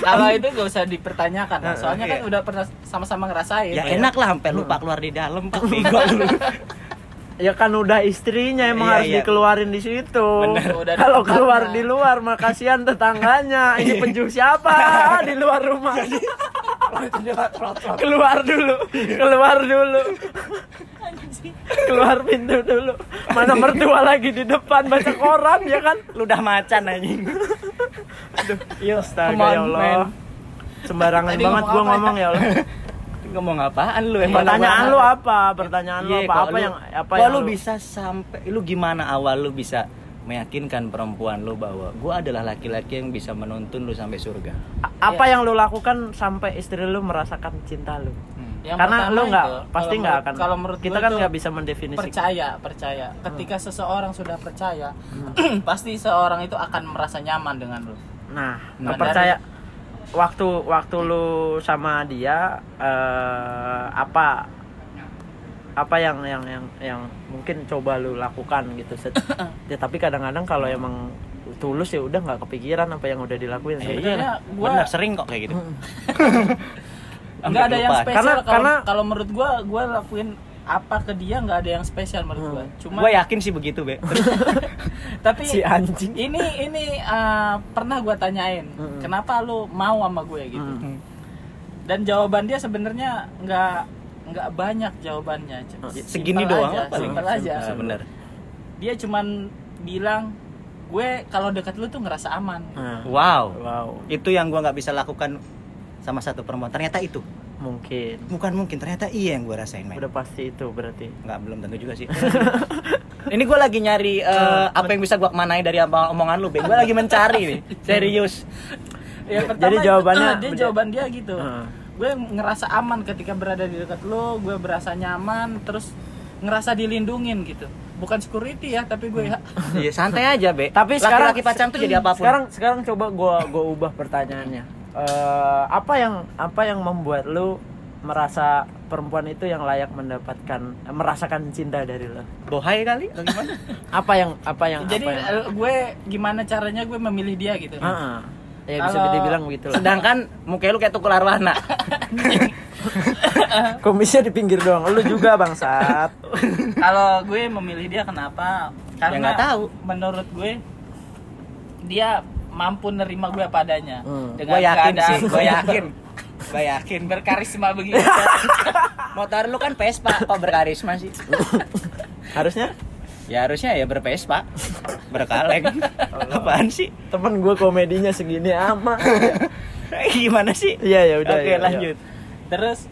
Speaker 3: Kalau itu gak usah dipertanyakan, soalnya kan
Speaker 1: Iya.
Speaker 3: udah pernah sama-sama ngerasain.
Speaker 1: Ya enak lah sampai lupa keluar di dalam Pak.
Speaker 2: Ya kan udah istrinya emang
Speaker 1: Iya,
Speaker 2: harus
Speaker 1: iya.
Speaker 2: dikeluarin di situ.
Speaker 3: Ada
Speaker 2: kalau keluar di luar mah kasihan tetangganya. Ini penjuh siapa? Di luar rumah. Keluar dulu. Keluar dulu. Keluar pintu dulu. Mana mertua lagi di depan baca koran ya kan?
Speaker 1: Lu udah macan anjing.
Speaker 2: Astaga
Speaker 3: on,
Speaker 2: ya Allah.
Speaker 3: man.
Speaker 2: Sembarangan
Speaker 3: Tadi
Speaker 2: banget gua ngomong ya Allah.
Speaker 1: Ngomong apaan lu emang?
Speaker 2: Pertanyaan lu apa? Pertanyaan lu
Speaker 1: Iya,
Speaker 2: apa? Apa yang apa yang
Speaker 1: lu bisa sampai lu gimana awal lu bisa meyakinkan perempuan lu bahwa gua adalah laki-laki yang bisa menuntun lu sampai surga.
Speaker 2: A- apa yang lu lakukan sampai istri lu merasakan cinta lu?
Speaker 3: Yang
Speaker 2: Karena lu nggak pasti nggak akan.
Speaker 3: Kalau menurut
Speaker 2: kita
Speaker 3: gue
Speaker 2: kan nggak bisa mendefinisikan.
Speaker 3: percaya, percaya. Ketika
Speaker 2: Hmm.
Speaker 3: seseorang sudah percaya, pasti seorang itu akan merasa nyaman dengan lu.
Speaker 2: Nah,
Speaker 3: Nah,
Speaker 2: percaya waktu waktu lu sama dia eh, apa apa yang yang yang yang mungkin coba lu lakukan gitu Set- ya, tapi kadang-kadang kalau emang tulus ya udah nggak kepikiran apa yang udah dilakuin
Speaker 1: Iya,
Speaker 3: Sebenarnya gua
Speaker 1: benar sering kok kayak gitu.
Speaker 3: nggak ada yang spesial
Speaker 2: Karena-
Speaker 3: kalau
Speaker 2: karena-
Speaker 3: kalau menurut gua gua lakuin apa ke dia nggak ada yang spesial menurut gua cuma
Speaker 1: Gue yakin sih begitu, Be.
Speaker 3: tapi
Speaker 2: Si anjing.
Speaker 3: ini ini uh, pernah gua tanyain
Speaker 2: Mm-mm.
Speaker 3: kenapa lu mau sama gue gitu
Speaker 2: Mm.
Speaker 3: dan jawaban dia sebenarnya nggak nggak banyak jawabannya Cuma
Speaker 1: Ya, Segini doang
Speaker 3: aja,
Speaker 1: lah paling.
Speaker 3: simpel aja
Speaker 1: Ah, bener.
Speaker 3: dia cuman bilang gue kalau dekat lu tuh ngerasa aman
Speaker 2: Nah,
Speaker 1: Wow.
Speaker 2: wow
Speaker 1: Itu yang gua nggak bisa lakukan sama satu perempuan. Ternyata itu.
Speaker 2: Mungkin
Speaker 1: Bukan mungkin, ternyata iya yang gue rasain, men.
Speaker 2: udah pasti itu berarti
Speaker 1: Nggak, belum tentu juga sih. Ini gue lagi nyari eh, apa yang bisa gue kemanai dari omongan lu. Gue lagi mencari nih. Serius.
Speaker 3: Ya,
Speaker 2: Jadi jawabannya-
Speaker 3: dia jawaban dia gitu.
Speaker 2: Heeh.
Speaker 3: Gue ngerasa aman ketika berada di dekat lo, gue berasa nyaman, terus ngerasa dilindungin gitu. Bukan security ya, tapi gue
Speaker 1: Iya, santai aja, Be.
Speaker 2: tapi sekarang
Speaker 1: laki pacaran tuh jadi apa pun.
Speaker 2: sekarang sekarang coba gua gua ubah pertanyaannya Eh, apa yang apa yang membuat lu merasa perempuan itu yang layak mendapatkan eh, merasakan cinta dari lo
Speaker 1: bohai kali atau gimana?
Speaker 2: apa yang apa yang
Speaker 3: Jadi
Speaker 2: apa yang,
Speaker 3: eh, gue gimana caranya gue memilih dia gitu.
Speaker 2: Ah, ah. ya bisa
Speaker 3: Kalau-
Speaker 2: dibilang begitu lah
Speaker 1: Sedangkan muka lu kayak tukul arwana.
Speaker 2: komisnya di pinggir doang lu juga bangsat
Speaker 3: Kalau gue memilih dia kenapa? Karena
Speaker 1: Ya, nggak tahu.
Speaker 3: menurut gue dia mampu nerima gue apa adanya.
Speaker 2: Hmm.
Speaker 3: Dengan
Speaker 1: Gue yakin
Speaker 3: keadaan
Speaker 1: sih, gue yakin. Gue yakin.
Speaker 3: berkarisma begini.
Speaker 1: Motor lu kan Vespa, kok berkarisma sih?
Speaker 2: harusnya
Speaker 1: Ya harusnya ya berpespa, berkaleng. Apaan sih?
Speaker 2: temen gue komedinya segini amat
Speaker 1: Gimana sih?
Speaker 2: iya ya udah
Speaker 1: Oke,
Speaker 2: ya,
Speaker 1: lanjut.
Speaker 3: Terus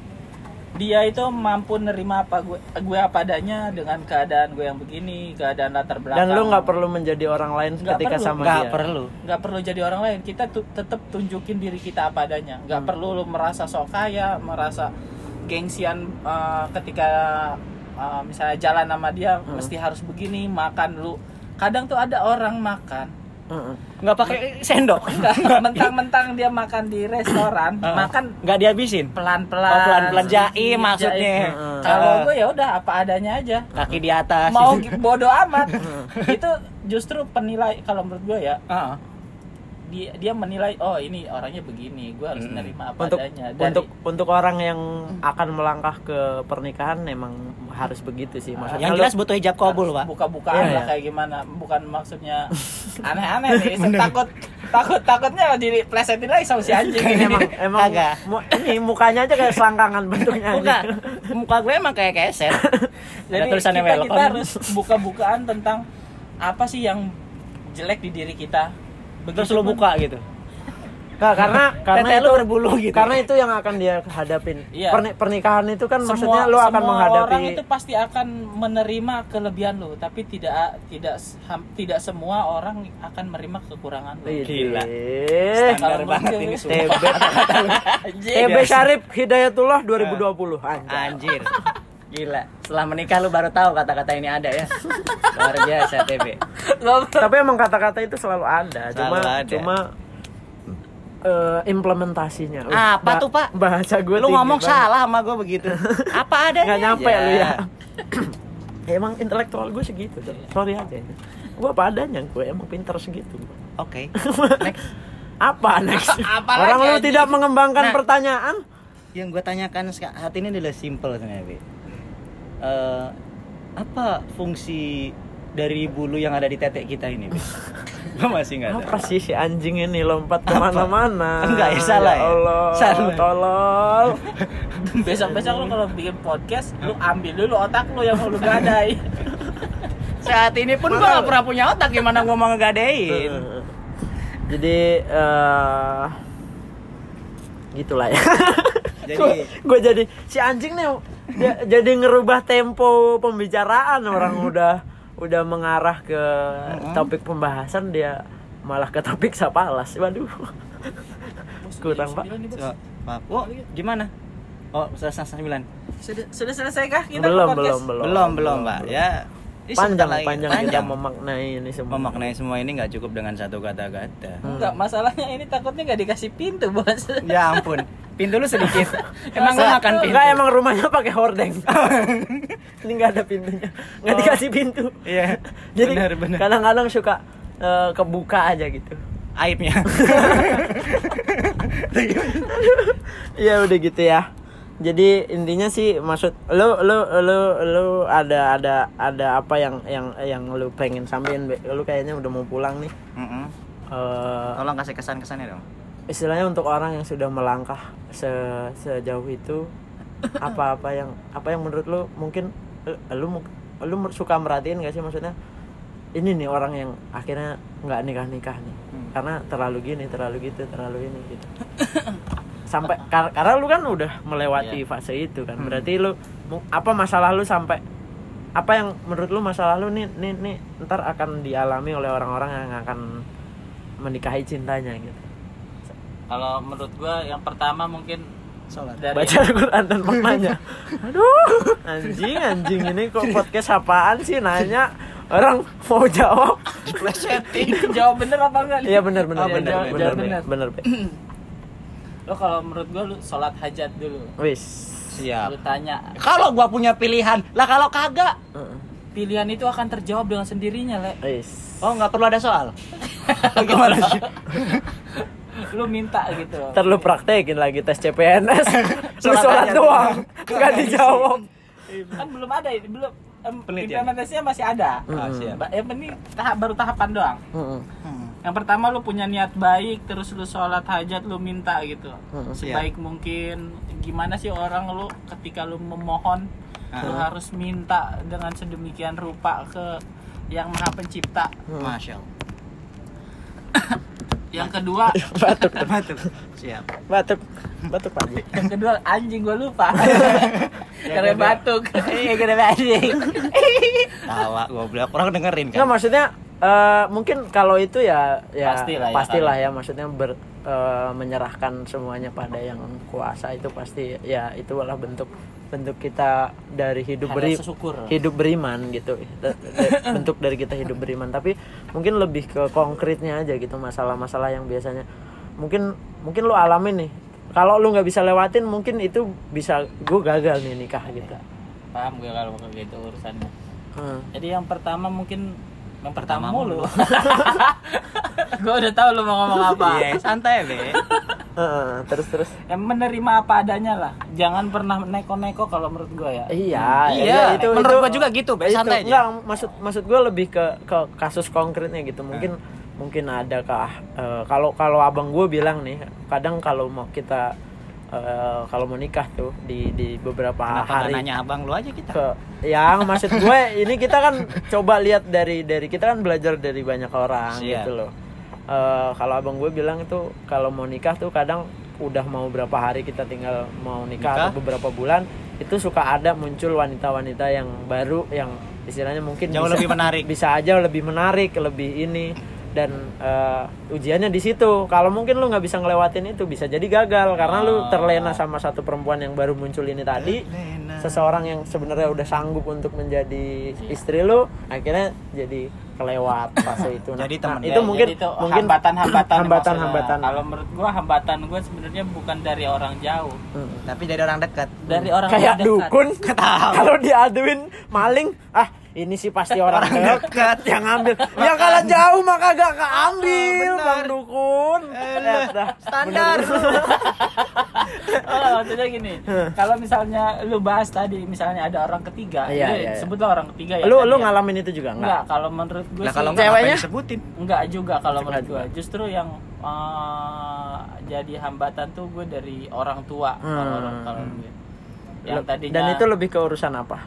Speaker 3: dia itu mampu nerima apa gue gue apa adanya dengan keadaan gue yang begini, keadaan latar belakang.
Speaker 2: dan lu nggak perlu menjadi orang lain
Speaker 3: Nggak
Speaker 2: ketika
Speaker 3: perlu.
Speaker 2: sama
Speaker 1: Nggak
Speaker 2: dia
Speaker 1: perlu.
Speaker 3: nggak perlu jadi orang lain kita tu- tetap tunjukin diri kita apa adanya nggak
Speaker 2: Hmm.
Speaker 3: perlu lu merasa sok kaya merasa gengsian uh, ketika uh, misalnya jalan sama dia
Speaker 2: Hmm.
Speaker 3: mesti harus begini makan lu kadang tuh ada orang makan
Speaker 2: Heeh.
Speaker 1: Nggak pakai sendok.
Speaker 3: Mentang-mentang dia makan di restoran
Speaker 1: Heeh.
Speaker 3: makan
Speaker 1: nggak dihabisin.
Speaker 3: pelan-pelan
Speaker 1: Oh, pelan-pelan jaim
Speaker 3: sedikit,
Speaker 1: maksudnya.
Speaker 3: kalau gue ya udah apa adanya aja
Speaker 1: Kaki di atas.
Speaker 3: mau bodoh amat itu justru penilai kalau menurut gue ya
Speaker 1: Heeh.
Speaker 3: Dia dia menilai oh ini orangnya begini gue harus
Speaker 1: Mm.
Speaker 3: nerima apa
Speaker 2: untuk
Speaker 3: adanya Dari-
Speaker 2: untuk untuk orang yang akan melangkah ke pernikahan memang harus begitu sih maksudnya
Speaker 1: Yang jelas butuh hijab kabul, Pak.
Speaker 3: buka-bukaan
Speaker 2: Iya,
Speaker 3: lah
Speaker 2: iya.
Speaker 3: kayak gimana bukan maksudnya aneh-aneh nih takut takut takutnya jadi plesetin lagi sama si anjing ini
Speaker 2: emang emang
Speaker 1: Kagak.
Speaker 2: mu- ini mukanya aja kayak selangkangan bentuknya aja.
Speaker 1: Muka gue emang kayak keset.
Speaker 3: jadi
Speaker 1: Ada tulisannya
Speaker 3: kita, kita
Speaker 1: welcome.
Speaker 3: harus buka-bukaan tentang apa sih yang jelek di diri kita
Speaker 1: Terus lu buka gitu.
Speaker 2: Nggak, karena karena
Speaker 1: Tete
Speaker 2: itu
Speaker 1: lu berbulu gitu.
Speaker 2: karena itu yang akan dia hadapin
Speaker 3: Iya.
Speaker 2: Perni- pernikahan itu kan
Speaker 3: semua,
Speaker 2: maksudnya lu akan
Speaker 3: semua
Speaker 2: menghadapi
Speaker 3: orang itu pasti akan menerima kelebihan lu tapi tidak tidak ham- tidak semua orang akan menerima kekurangan lu
Speaker 1: Gila.
Speaker 3: Kalau
Speaker 1: banget
Speaker 3: begitu-
Speaker 1: ini sumpah.
Speaker 2: TB Syarif Hidayatullah 2020 anjay.
Speaker 1: Anjir. Gila. Setelah menikah lu baru tahu kata-kata ini ada ya. Luar biasa TB.
Speaker 2: Tapi emang kata-kata itu selalu ada, cuma
Speaker 1: Selalu ada.
Speaker 2: cuma eh, implementasinya. Uh,
Speaker 1: Apa tuh, Pak?
Speaker 2: Bahasa gue
Speaker 1: Lu ngomong
Speaker 2: banget.
Speaker 1: salah sama gue begitu. Apa ada?
Speaker 2: nggak nyampe lu ya. Ya, emang intelektual gue segitu. Sorry aja. Gue apa adanya gue emang pinter segitu.
Speaker 1: Oke.
Speaker 2: Apa next?
Speaker 3: Apa
Speaker 2: Orang lu tidak mengembangkan
Speaker 1: Nah.
Speaker 2: pertanyaan.
Speaker 1: Yang gue tanyakan saat ini adalah simple sebenarnya, Eh, apa fungsi dari bulu yang ada di tetek kita ini, gue masih nggak
Speaker 2: Apa sih si anjing ini lompat ke mana-mana?
Speaker 1: Enggak, ya salah ya?
Speaker 2: Allah,
Speaker 1: Salah.
Speaker 2: tolol.
Speaker 3: besok-besok lu kalau bikin podcast lu ambil dulu otak lu yang mau lu gadai
Speaker 1: Saat ini pun gue gak pernah punya otak gimana gue mau ngegadein.
Speaker 2: Jadi eh gitulah ya.
Speaker 1: Jadi-
Speaker 2: gue jadi si anjing nih jadi ngerubah tempo pembicaraan orang udah udah mengarah ke topik pembahasan dia malah ke topik sapalas. Waduh. Kurang, Pak.
Speaker 1: Oh, gimana? Oh, selesai sembilan.
Speaker 3: sudah sudah selesai kah kita
Speaker 2: belum,
Speaker 3: podcast?
Speaker 2: belum, belum.
Speaker 1: Belum, belum, Pak. Ya. ini
Speaker 2: Panjang,
Speaker 1: lagi.
Speaker 2: panjang, kita
Speaker 1: Panjang.
Speaker 2: memaknai ini semua.
Speaker 1: Memaknai semua ini nggak cukup dengan satu kata-kata.
Speaker 3: enggak masalahnya ini takutnya nggak dikasih pintu bos
Speaker 1: Ya ampun. Pintu lu sedikit. Emang lu makan pintu?
Speaker 2: Enggak emang rumahnya pakai hordeng. ini nggak ada pintunya nggak dikasih pintu
Speaker 1: Iya.
Speaker 2: jadi
Speaker 1: benar benar.
Speaker 2: kadang-kadang suka eh, kebuka aja gitu
Speaker 1: Aibnya.
Speaker 2: Iya udah gitu ya. Jadi intinya sih maksud lu lu lu lu ada ada ada apa yang yang yang lu pengen sampein lu kayaknya udah mau pulang nih.
Speaker 1: Mm-mm.
Speaker 2: Eh,
Speaker 1: Tolong kasih kesan-kesannya dong.
Speaker 2: Istilahnya untuk orang yang sudah melangkah se sejauh itu apa-apa yang apa yang menurut lu mungkin lu lu, mu- lu suka merhatiin gak sih? Maksudnya ini nih orang yang akhirnya nggak nikah nikah nih.
Speaker 1: Hmm.
Speaker 2: karena terlalu gini terlalu gitu terlalu ini gitu. Sampai kar- karena lu kan udah melewati fase itu kan.
Speaker 1: Hmm.
Speaker 2: berarti lu apa masalah lu sampai apa yang menurut lu masalah lu nih nih nih ntar akan dialami oleh orang-orang yang akan menikahi cintanya gitu
Speaker 3: Kalau menurut gua yang pertama mungkin
Speaker 1: Sholat.
Speaker 3: dari
Speaker 2: baca Al-Quran dan maknanya aduh anjing anjing ini kok podcast apaan sih nanya orang mau jawab
Speaker 3: jawab bener apa enggak
Speaker 2: iya benar benar
Speaker 3: Oh,
Speaker 2: benar
Speaker 3: jawab-
Speaker 2: benar
Speaker 3: jawab
Speaker 2: benar benar Be.
Speaker 3: Lo kalau menurut gua lu sholat hajat dulu.
Speaker 2: wis
Speaker 1: Siap.
Speaker 3: Lu tanya,
Speaker 1: Kalau gua punya pilihan, lah kalau kagak,
Speaker 2: Heeh.
Speaker 3: pilihan itu akan terjawab dengan sendirinya, Le.
Speaker 2: wis
Speaker 1: oh nggak perlu ada soal. Gimana sih?
Speaker 3: Lu minta gitu.
Speaker 2: ntar lu praktekin lagi tes CPNS lu
Speaker 1: Sholat
Speaker 2: doang nggak dijawab
Speaker 3: kan belum ada ini belum
Speaker 1: Penelitian.
Speaker 3: implementasinya masih ada.
Speaker 1: Ah, siap.
Speaker 3: Ba- Yang penting tahap baru tahapan doang.
Speaker 2: Heeh.
Speaker 1: Hmm.
Speaker 3: Yang pertama lu punya niat baik, terus lu sholat hajat lu minta gitu. Sebaik mungkin. Gimana sih orang lu ketika lu memohon, lu
Speaker 1: Ah.
Speaker 3: harus minta dengan sedemikian rupa ke yang maha pencipta.
Speaker 1: Masya Allah.
Speaker 3: Yang kedua,
Speaker 2: batuk
Speaker 1: Batuk. Siap.
Speaker 2: batuk batuk pak
Speaker 3: yang kedua anjing gua lupa. Karena batuk. Iya, karena batuk.
Speaker 1: Tawa goblok orang dengerin
Speaker 2: Nggak
Speaker 1: kan.
Speaker 2: maksudnya eh, mungkin kalau itu ya ya
Speaker 3: Pastilah ya,
Speaker 2: pastilah
Speaker 3: kalau-
Speaker 2: ya maksudnya ber, eh, menyerahkan semuanya pada yang kuasa itu pasti ya itu adalah bentuk bentuk kita dari hidup beri hidup beriman gitu. Bentuk dari kita hidup beriman. Tapi mungkin lebih ke konkretnya aja gitu masalah-masalah yang biasanya. Mungkin mungkin lu alamin nih. Kalau lu nggak bisa lewatin mungkin itu bisa gue gagal nih nikah gitu.
Speaker 3: Paham gue kalau kayak gitu urusannya.
Speaker 2: Hmm.
Speaker 3: Jadi yang pertama mungkin yang pertama,
Speaker 1: Pertama
Speaker 3: mulu. gue udah tahu lu mau ngomong apa.
Speaker 1: Iya, santai be.
Speaker 2: Heeh, terus terus
Speaker 3: Yang menerima apa adanya lah. Jangan pernah neko-neko kalau menurut gue ya.
Speaker 2: Iya,
Speaker 1: Iya,
Speaker 2: itu
Speaker 1: menurut
Speaker 2: itu-
Speaker 1: gua juga gitu, Be,
Speaker 2: itu,
Speaker 1: santai aja.
Speaker 2: enggak, maksud maksud gue lebih ke ke kasus konkretnya gitu. Mungkin mungkin ada kah eh, kalau kalau abang gue bilang nih, kadang kalau mau kita eh, kalau mau nikah tuh di di beberapa
Speaker 1: Kenapa
Speaker 2: hari
Speaker 1: nanya abang lu aja kita?
Speaker 2: ke yang maksud gue ini kita kan coba lihat dari dari kita kan belajar dari banyak orang
Speaker 1: Siap.
Speaker 2: gitu loh Eh, kalau abang gue bilang itu kalau mau nikah tuh kadang udah mau berapa hari kita tinggal mau nikah,
Speaker 1: Nikah.
Speaker 2: atau beberapa bulan itu suka ada muncul wanita-wanita yang baru yang istilahnya mungkin
Speaker 1: Jauh
Speaker 2: bisa,
Speaker 1: lebih menarik.
Speaker 2: bisa aja lebih menarik lebih ini dan eh, ujiannya di situ kalau mungkin lu nggak bisa ngelewatin itu bisa jadi gagal karena lu
Speaker 1: Oh.
Speaker 2: terlena sama satu perempuan yang baru muncul ini tadi
Speaker 1: Lena.
Speaker 2: Seseorang yang sebenarnya udah sanggup untuk menjadi istri lu akhirnya jadi kelewat fase itu. Nah,
Speaker 1: Jadi
Speaker 2: nah,
Speaker 1: temen-
Speaker 2: itu
Speaker 3: Ya,
Speaker 2: mungkin
Speaker 3: jadi itu
Speaker 2: mungkin
Speaker 3: hambatan-hambatan
Speaker 2: hambatan
Speaker 3: maksudnya.
Speaker 2: hambatan
Speaker 3: Kalau menurut gua hambatan gua sebenarnya bukan dari orang jauh,
Speaker 2: Hmm.
Speaker 1: Tapi dari orang dekat.
Speaker 3: dari orang
Speaker 2: kayak
Speaker 3: yang dekat.
Speaker 2: dukun. Kalau diaduin maling ah ini sih pasti orang, dekat yang ngambil. Ya kalau jauh mah kagak keambil
Speaker 1: benar.
Speaker 2: bang dukun. Eh, dah,
Speaker 1: standar.
Speaker 3: Oh, maksudnya gini, kalau misalnya lu bahas tadi misalnya ada orang ketiga,
Speaker 2: Iya, iya, iya.
Speaker 3: sebutlah orang ketiga ya.
Speaker 2: lu
Speaker 3: tadi
Speaker 2: lu
Speaker 3: ya.
Speaker 2: ngalamin itu juga
Speaker 3: Enggak,
Speaker 2: enggak
Speaker 3: kalau menurut gue sih
Speaker 1: kalau nggak
Speaker 2: Ceweknya?
Speaker 1: disebutin?
Speaker 3: enggak juga kalau menurut gue. Justru yang eh, jadi hambatan tuh gue dari orang tua kalau
Speaker 2: Hmm.
Speaker 3: orang kalau gue. Yang tadinya
Speaker 2: dan itu lebih ke urusan apa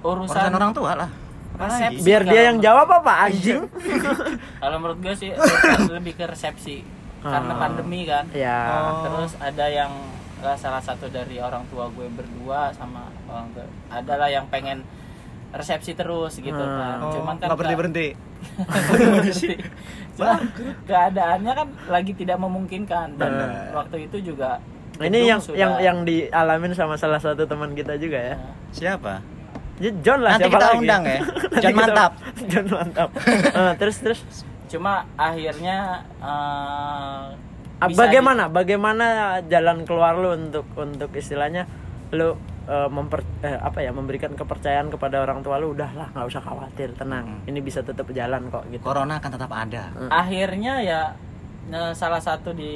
Speaker 3: urusan,
Speaker 1: Urusan orang tua lah.
Speaker 3: resepsi.
Speaker 1: Apalagi?
Speaker 2: biar dia
Speaker 3: kalau
Speaker 2: yang
Speaker 3: menurut-
Speaker 2: jawab apa anjing
Speaker 3: Kalau menurut gue sih lebih ke resepsi karena
Speaker 2: Hmm.
Speaker 3: pandemi kan.
Speaker 2: ya
Speaker 1: Oh.
Speaker 3: Terus ada yang lah salah satu dari orang tua gue berdua sama orang tua adalah yang pengen resepsi terus gitu
Speaker 2: Hmm.
Speaker 3: kan.
Speaker 1: Oh,
Speaker 3: Cuman kan
Speaker 1: nggak berhenti berhenti.
Speaker 3: Cuma keadaannya kan lagi tidak memungkinkan dan waktu itu juga
Speaker 2: ini yang
Speaker 3: sudah-
Speaker 2: yang yang dialamin sama salah satu teman kita juga ya
Speaker 1: Siapa?
Speaker 2: Ya, John lah
Speaker 1: Nanti
Speaker 2: siapa
Speaker 1: kita
Speaker 2: lagi?
Speaker 1: undang ya. John mantap.
Speaker 2: John mantap Eh, terus terus
Speaker 3: cuma akhirnya eh,
Speaker 2: Ah,
Speaker 3: bisa
Speaker 2: bagaimana? Bagaimana jalan keluar lu untuk untuk istilahnya lu eh, memper eh, apa ya memberikan kepercayaan kepada orang tua lu? Udahlah nggak usah khawatir tenang. Ini bisa tetap jalan kok gitu.
Speaker 4: Corona akan tetap ada.
Speaker 3: akhirnya ya eh, salah satu di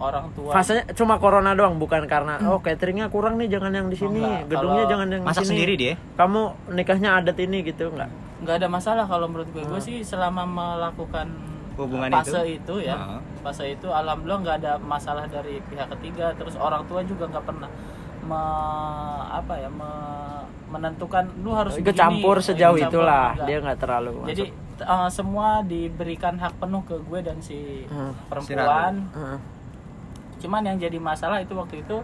Speaker 3: orang tua.
Speaker 2: Fasenya cuma corona doang bukan karena oh cateringnya kurang nih jangan yang di sini
Speaker 3: enggak.
Speaker 2: gedungnya
Speaker 3: Kalau
Speaker 2: jangan yang di
Speaker 4: Masak
Speaker 2: sini.
Speaker 4: sendiri dia.
Speaker 2: kamu nikahnya adat ini gitu nggak
Speaker 3: nggak ada masalah kalau menurut gue. Gue sih selama melakukan
Speaker 4: Hubungan
Speaker 3: fase
Speaker 4: itu.
Speaker 3: itu, ya
Speaker 4: Heeh.
Speaker 3: fase itu alhamdulillah nggak ada masalah dari pihak ketiga terus orang tua juga nggak pernah me- apa ya me- menentukan lu harus
Speaker 2: ikut campur sejauh
Speaker 3: campur,
Speaker 2: itulah
Speaker 3: enggak.
Speaker 2: dia nggak terlalu
Speaker 3: jadi eh, semua diberikan hak penuh ke gue dan si
Speaker 2: Hmm.
Speaker 3: perempuan
Speaker 2: Heeh.
Speaker 3: cuman yang jadi masalah itu waktu itu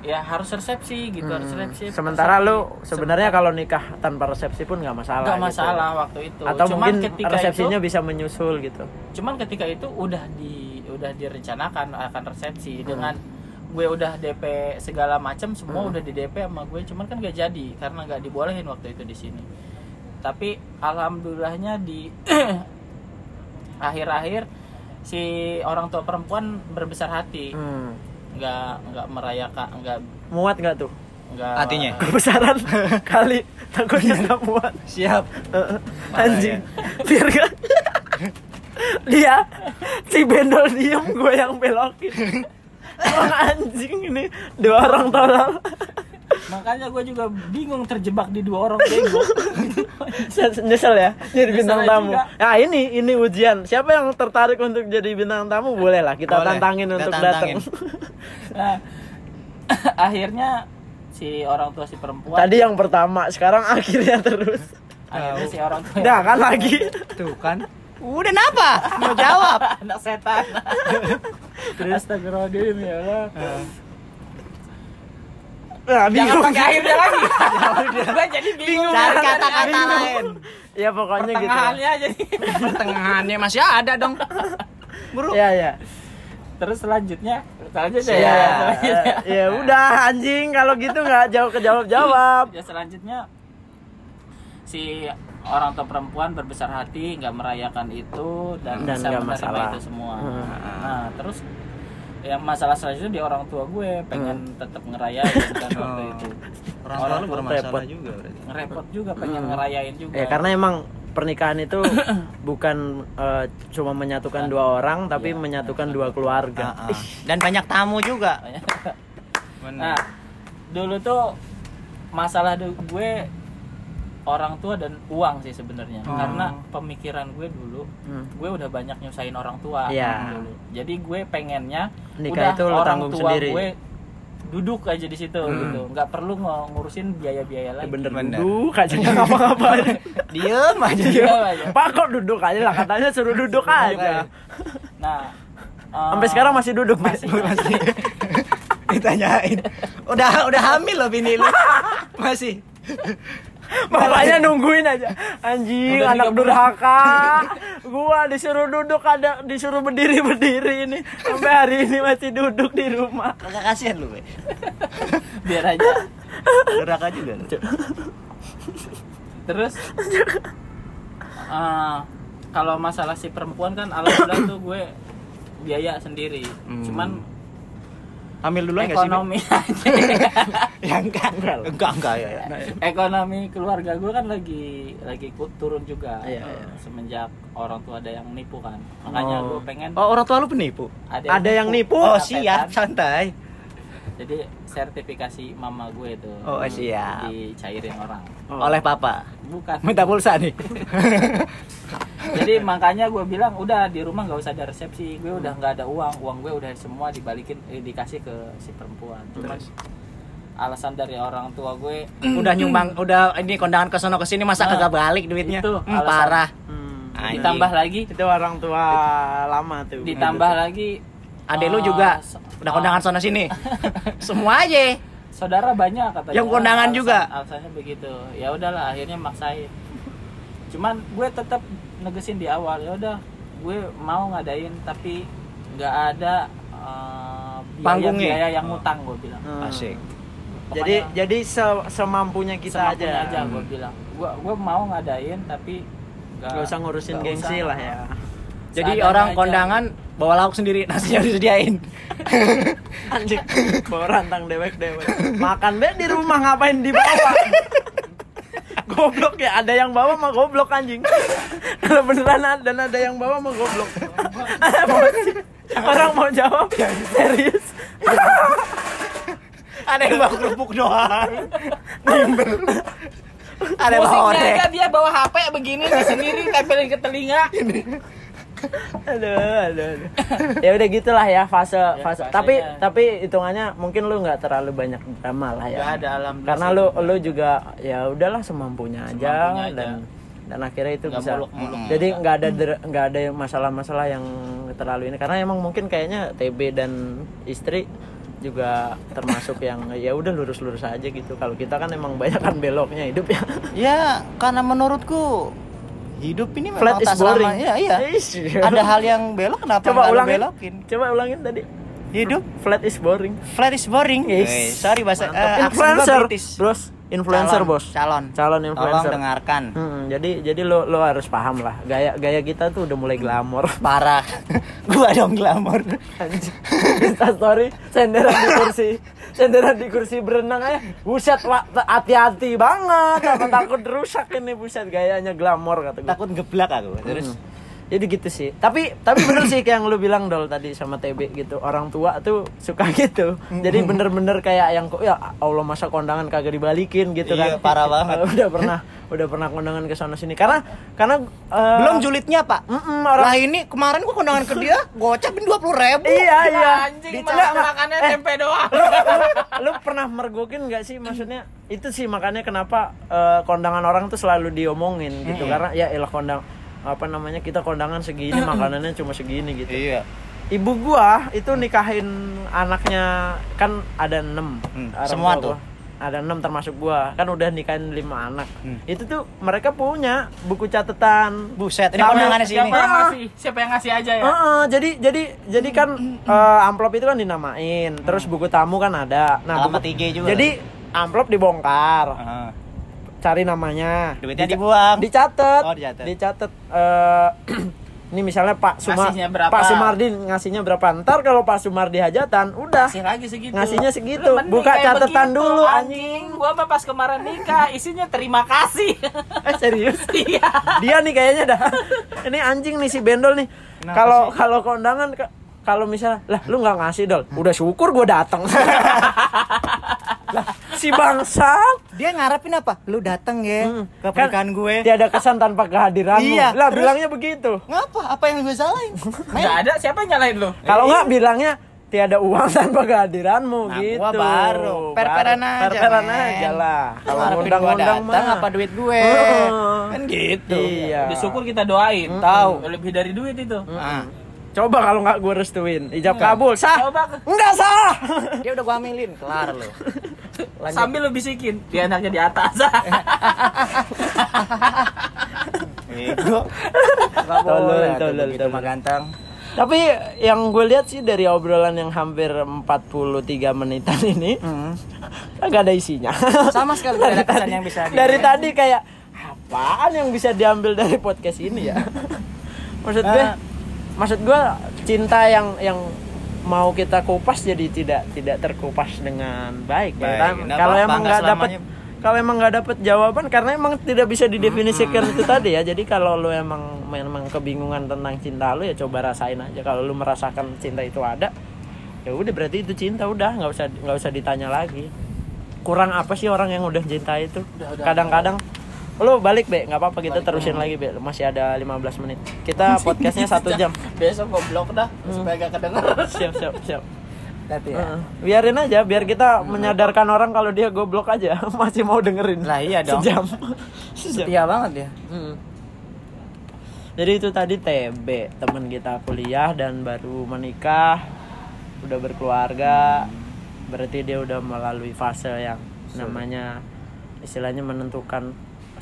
Speaker 3: ya harus resepsi gitu harus resepsi
Speaker 2: Hmm. sementara lu sebenarnya kalau nikah tanpa resepsi pun nggak masalah
Speaker 3: nggak
Speaker 2: gitu.
Speaker 3: masalah waktu itu
Speaker 2: atau
Speaker 3: cuman
Speaker 2: mungkin
Speaker 3: ketika
Speaker 2: resepsinya
Speaker 3: itu,
Speaker 2: bisa menyusul gitu
Speaker 3: cuman ketika itu udah di udah direncanakan akan
Speaker 2: Hmm.
Speaker 3: resepsi dengan gue udah DP segala macam semua
Speaker 2: Hmm.
Speaker 3: udah di DP sama gue cuman kan gak jadi karena nggak dibolehin waktu itu di sini tapi alhamdulillahnya di akhir-akhir si orang tua perempuan berbesar hati
Speaker 2: Hmm.
Speaker 3: Nggak nggak merayakan nggak
Speaker 2: muat nggak tuh?
Speaker 3: Nggak
Speaker 4: Hatinya?
Speaker 2: kebesaran kali. Takutnya nggak muat.
Speaker 4: Siap.
Speaker 2: Heeh. anjing. biar gak dia si bendol diem gue yang belokin. Emang anjing ini dua orang tolol
Speaker 3: makanya gue juga bingung terjebak di dua orang bego
Speaker 2: nyesel ya jadi bintang
Speaker 3: Nyesel
Speaker 2: tamu
Speaker 3: juga.
Speaker 2: nah ini ini ujian siapa yang tertarik untuk jadi bintang tamu boleh lah kita
Speaker 4: Boleh.
Speaker 2: tantangin
Speaker 4: Kita
Speaker 2: untuk
Speaker 4: tantangin.
Speaker 2: datang
Speaker 3: nah, akhirnya si orang tua si perempuan
Speaker 2: tadi yang pertama sekarang akhirnya terus
Speaker 3: akhirnya si orang tua
Speaker 2: Udah kan lagi
Speaker 4: Tuh kan. Udah kenapa? Mau jawab.
Speaker 3: anak setan Astagfirullahaladzim ya Allah
Speaker 2: nah,
Speaker 3: jangan
Speaker 2: bingung.
Speaker 3: pakai akhirnya lagi. Gue jadi bingung.
Speaker 4: Cari kata-kata lain.
Speaker 2: ya pokoknya gitu.
Speaker 3: Pertengahannya aja
Speaker 4: Pertengahannya masih ada dong.
Speaker 2: ya ya
Speaker 3: terus selanjutnya? Selanjutnya
Speaker 2: ya,
Speaker 3: ya,
Speaker 2: ya udah anjing. Kalau gitu nggak jawab kejawab jawab
Speaker 3: ya selanjutnya si orang tua perempuan berbesar hati nggak merayakan itu dan,
Speaker 2: Dan
Speaker 3: bisa menerima
Speaker 2: masalah.
Speaker 3: itu semua.
Speaker 2: Hmm.
Speaker 3: nah terus yang masalah selanjutnya di orang tua gue pengen tetap ngerayain kan waktu
Speaker 4: Oh.
Speaker 3: itu
Speaker 4: Orang tua lu bermasalah
Speaker 2: repot.
Speaker 4: juga berarti.
Speaker 3: ngerepot juga pengen ngerayain juga
Speaker 2: ya karena emang pernikahan itu bukan eh, cuma menyatukan dua orang tapi menyatukan dua keluarga
Speaker 4: Ah, ah. Dan banyak tamu juga.
Speaker 3: nah dulu tuh masalah gue orang tua dan uang sih sebenarnya
Speaker 4: Oh.
Speaker 3: karena pemikiran gue dulu
Speaker 2: Hmm.
Speaker 3: gue udah banyak nyusahin orang tua
Speaker 2: Iya.
Speaker 3: dulu jadi gue pengennya
Speaker 2: Nikah
Speaker 3: udah
Speaker 2: itu
Speaker 3: orang tua
Speaker 2: sendiri.
Speaker 3: gue duduk aja di situ gitu nggak perlu ng- ngurusin biaya-biaya
Speaker 2: Ya
Speaker 3: lagi
Speaker 2: bener,
Speaker 4: Bener.
Speaker 2: duduk aja nggak ngapa-ngapain
Speaker 4: Diem aja.
Speaker 3: Aja.
Speaker 2: pak kok duduk aja lah katanya suruh duduk aja
Speaker 3: nah eh,
Speaker 2: sampai sekarang masih duduk
Speaker 3: masih
Speaker 4: Masih ditanyain. Udah udah hamil loh bini lu. Masih.
Speaker 2: bapaknya nungguin aja anjing
Speaker 3: Udah
Speaker 2: anak
Speaker 3: 30.
Speaker 2: durhaka gua disuruh duduk ada disuruh berdiri berdiri ini sampai hari ini masih duduk di rumah
Speaker 4: Kagak kasihan lu, we.
Speaker 3: biar aja
Speaker 4: Durhaka juga lu.
Speaker 3: terus eh, kalau masalah si perempuan kan alhamdulillah tuh gue biaya sendiri
Speaker 4: Hmm.
Speaker 3: cuman
Speaker 4: Hamil duluan enggak sih?
Speaker 3: ekonomi aja
Speaker 4: Ya enggak. Enggak, enggak ya. ya.
Speaker 3: ekonomi keluarga gue kan lagi lagi turun juga
Speaker 2: Iya,
Speaker 3: eh,
Speaker 2: iya.
Speaker 3: semenjak orang tua ada yang nipu kan makanya
Speaker 2: Oh.
Speaker 3: gue pengen
Speaker 4: Oh, orang tua lu penipu.
Speaker 2: ada yang nipu
Speaker 4: Oh,
Speaker 3: Sapetan.
Speaker 4: siap, santai.
Speaker 3: jadi sertifikasi mama gue tuh
Speaker 4: Oh, siap.
Speaker 3: dicairin orang
Speaker 2: Oh.
Speaker 4: Oleh papa.
Speaker 3: bukan
Speaker 4: Minta pulsa nih.
Speaker 3: jadi makanya gue bilang udah di rumah nggak usah ada resepsi gue udah nggak ada uang uang gue udah semua dibalikin eh, dikasih ke si perempuan cuman alasan dari orang tua gue
Speaker 4: udah nyumbang, udah ini kondangan ke sono ke sini masa
Speaker 3: Nah,
Speaker 4: kagak balik duitnya.
Speaker 3: itu
Speaker 4: Hmm, parah.
Speaker 2: Hmm.
Speaker 4: Anjing.
Speaker 3: ditambah lagi
Speaker 2: itu orang tua lama tuh
Speaker 3: ditambah lagi
Speaker 4: Adek lu
Speaker 3: eh,
Speaker 4: juga
Speaker 3: so-
Speaker 4: udah
Speaker 3: eh,
Speaker 4: kondangan sono sini. Semua aja.
Speaker 3: saudara banyak katanya
Speaker 4: Yang kondangan
Speaker 3: Alasan-
Speaker 4: juga?
Speaker 3: alasannya begitu ya udahlah akhirnya maksain cuman gue tetap negesin di awal ya udah gue mau ngadain tapi nggak ada eh, biaya
Speaker 4: Panggungnya?
Speaker 3: biaya yang
Speaker 4: Oh.
Speaker 3: ngutang gue bilang
Speaker 2: Hmm.
Speaker 4: Asik.
Speaker 2: jadi
Speaker 3: Pokoknya
Speaker 2: jadi se- semampunya kita
Speaker 3: semampunya
Speaker 2: aja,
Speaker 3: aja gue bilang gue gue mau ngadain tapi nggak
Speaker 2: Gak usah ngurusin
Speaker 3: nggak
Speaker 2: gengsi
Speaker 3: usah.
Speaker 2: lah ya
Speaker 1: Jadi
Speaker 3: Seadanya
Speaker 1: orang
Speaker 3: aja.
Speaker 1: kondangan bawa lauk sendiri, nasinya disediain.
Speaker 2: anjing bawa rantang dewek dewek makan be di rumah ngapain dibawa goblok ya ada yang bawa mah goblok anjing kalau beneran ada dan ada yang bawa mah goblok orang mau jawab serius
Speaker 1: Ada yang bawa kerupuk doang. Bimbel. Ada yang bawa
Speaker 3: dia bawa HP begini nih sendiri tempelin ke telinga.
Speaker 2: Aduh aduh, aduh. ya udah gitulah ya fase fase.
Speaker 3: fasenya.
Speaker 2: tapi tapi hitungannya mungkin lu nggak terlalu banyak drama lah ya.
Speaker 3: Ada, alhamdulillah
Speaker 2: karena lu lu juga ya udahlah semampunya aja
Speaker 3: Semampunya aja.
Speaker 2: dan dan akhirnya itu
Speaker 3: Nggak
Speaker 2: bisa.
Speaker 3: muluk-muluk
Speaker 2: jadi nggak ada nggak ada masalah-masalah yang terlalu ini. Karena emang mungkin kayaknya TB dan istri juga termasuk yang ya udah lurus-lurus aja gitu. Kalau kita kan emang banyak kan beloknya hidup ya.
Speaker 1: Ya, karena menurutku hidup ini memang
Speaker 2: flat is
Speaker 1: tak
Speaker 2: boring
Speaker 1: selamanya. Iya. Ada hal yang belok kenapa
Speaker 2: coba ulangin
Speaker 1: belokin?
Speaker 2: coba ulangin tadi
Speaker 1: Hidup
Speaker 2: flat is boring
Speaker 1: flat is boring.
Speaker 2: Yes.
Speaker 1: Sorry bahasa
Speaker 2: Mantap.
Speaker 1: eh, gua
Speaker 2: influencer
Speaker 1: British.
Speaker 2: bros influencer
Speaker 1: Calon,
Speaker 2: bos
Speaker 1: Calon.
Speaker 2: calon
Speaker 1: Tolong
Speaker 2: influencer
Speaker 1: dengarkan.
Speaker 2: Hmm, jadi jadi lo lo harus paham lah gaya gaya kita tuh udah mulai glamor
Speaker 1: Parah. gua dong glamor.
Speaker 2: Insta story senderan di kursi senderan di kursi berenang aja buset hati-hati banget apa takut rusak ini buset gayanya glamor kata gue
Speaker 1: Takut geblak aku. Terus
Speaker 2: Hmm. Jadi gitu sih. Tapi tapi bener sih kayak yang lu bilang dol tadi sama TB gitu. Orang tua tuh suka gitu. Jadi bener-bener kayak yang kok ya Allah masa kondangan kagak dibalikin gitu
Speaker 1: Iya,
Speaker 2: kan.
Speaker 1: parah banget.
Speaker 2: udah pernah udah pernah kondangan ke sana sini. Karena karena eh,
Speaker 1: belum julidnya, Pak.
Speaker 2: Mm-mm, orang
Speaker 1: Lah ini kemarin gua kondangan ke dia gocapin 20 ribu.
Speaker 2: iya iya.
Speaker 3: Anjing
Speaker 2: Di-
Speaker 3: makannya
Speaker 2: eh,
Speaker 3: tempe doang.
Speaker 2: lu, lu pernah mergokin nggak sih? Maksudnya itu sih makanya kenapa eh, kondangan orang tuh selalu diomongin gitu. Karena ya elah kondang apa namanya kita kondangan segini makanannya cuma segini gitu
Speaker 1: Iya.
Speaker 2: ibu gua itu nikahin anaknya kan ada enam
Speaker 1: Hmm, semua tuh?
Speaker 2: gua. ada enam termasuk gua kan udah nikahin lima anak
Speaker 1: Hmm.
Speaker 2: itu tuh mereka punya buku catatan
Speaker 1: Buset, ini kondangannya sini.
Speaker 3: Siapa yang
Speaker 2: Ah.
Speaker 3: ngasih? Siapa yang ngasih aja ya?
Speaker 2: Heeh, jadi jadi jadi kan eh, amplop itu kan dinamain, terus buku tamu kan ada. Nah,
Speaker 1: Alamat
Speaker 2: buku-
Speaker 1: IG juga.
Speaker 2: Jadi amplop dibongkar,
Speaker 1: Heeh.
Speaker 2: Cari namanya,
Speaker 1: Duitnya
Speaker 2: Dica-
Speaker 1: dibuang.
Speaker 2: dicatat,
Speaker 1: Oh, dicatat.
Speaker 2: dicatat. eh, ini misalnya Pak Sumar? Pak Sumardi ngasihnya berapa? Ntar kalau Pak Sumardi hajatan, udah
Speaker 3: Ngasih lagi segitu.
Speaker 2: Ngasihnya segitu.
Speaker 3: Lu
Speaker 2: Buka catatan
Speaker 3: begitu,
Speaker 2: dulu,
Speaker 3: anjing. Gua mah pas kemarin nikah isinya terima kasih.
Speaker 2: Eh serius?
Speaker 3: Iya.
Speaker 2: Dia nih kayaknya dah. Ini anjing nih si Bendol nih. Kalau kalau kondangan kalau misalnya lah lu nggak ngasih dol udah syukur gue datang lah si bangsat
Speaker 1: Dia ngarepin apa? Lu dateng ya
Speaker 2: Hmm.
Speaker 1: ke pernikahan gue.
Speaker 2: tiada kesan tanpa kehadiranmu
Speaker 1: Iya,
Speaker 2: lah
Speaker 1: terus?
Speaker 2: bilangnya begitu
Speaker 1: Ngapa? Apa yang gue salahin?
Speaker 3: Enggak ada siapa yang nyalain lu?
Speaker 2: kalau nggak bilangnya tiada uang tanpa kehadiranmu
Speaker 1: Nah,
Speaker 2: gitu
Speaker 1: gua baru. Per-peran aja,
Speaker 2: per-peran aja lah kalau undang-undang
Speaker 1: datang
Speaker 2: mah
Speaker 1: apa duit gue?
Speaker 2: Heeh.
Speaker 1: Kan gitu.
Speaker 2: iya
Speaker 3: Udah syukur kita doain.
Speaker 1: Tahu.
Speaker 3: Lebih dari duit itu.
Speaker 1: Ah.
Speaker 2: coba kalau nggak gue restuin ijab kabul sah
Speaker 3: Coba
Speaker 2: Enggak sah.
Speaker 1: Dia udah gua ambilin, kelar lo.
Speaker 3: sambil lu bisikin dia anaknya di atas.
Speaker 1: Ego. Enggak
Speaker 2: Tolol,
Speaker 1: boleh tuh
Speaker 2: tolol,
Speaker 1: begitu
Speaker 2: tolol.
Speaker 1: mah ganteng.
Speaker 2: Tapi yang gue lihat sih dari obrolan yang hampir 43 menitan ini
Speaker 1: Hmm.
Speaker 2: agak ada isinya.
Speaker 1: Sama sekali tidak ada kesan yang bisa di-
Speaker 2: Dari tadi kayak apaan yang bisa diambil dari podcast ini ya? maksud gue
Speaker 1: Ah.
Speaker 2: maksud gue cinta yang yang mau kita kupas jadi tidak tidak terkupas dengan baik, ya
Speaker 1: Baik,
Speaker 2: kan? Kalau emang
Speaker 1: nggak
Speaker 2: dapat kalau emang nggak dapet jawaban karena emang tidak bisa didefinisikan itu tadi ya. Jadi kalau lu emang memang kebingungan tentang cinta lu ya coba rasain aja. Kalau lu merasakan cinta itu ada ya udah berarti itu cinta udah. Nggak usah nggak usah ditanya lagi. Kurang apa sih orang yang udah cinta itu? Kadang-kadang lu balik be. Nggak apa-apa kita terusin lagi be. Masih ada 15 menit. Kita podcastnya satu jam.
Speaker 3: Besok gua blok dah supaya gak kedenger.
Speaker 2: siap siap siap.
Speaker 1: Hati ya.
Speaker 2: Heeh. biarin aja biar kita menyadarkan orang kalau dia goblok aja. Masih mau dengerin.
Speaker 1: Lah iya dong.
Speaker 2: sejam. Sejam.
Speaker 1: Setia banget ya.
Speaker 2: Mm. Jadi itu tadi TB teman kita kuliah dan baru menikah, udah berkeluarga, berarti dia udah melalui fase yang namanya istilahnya menentukan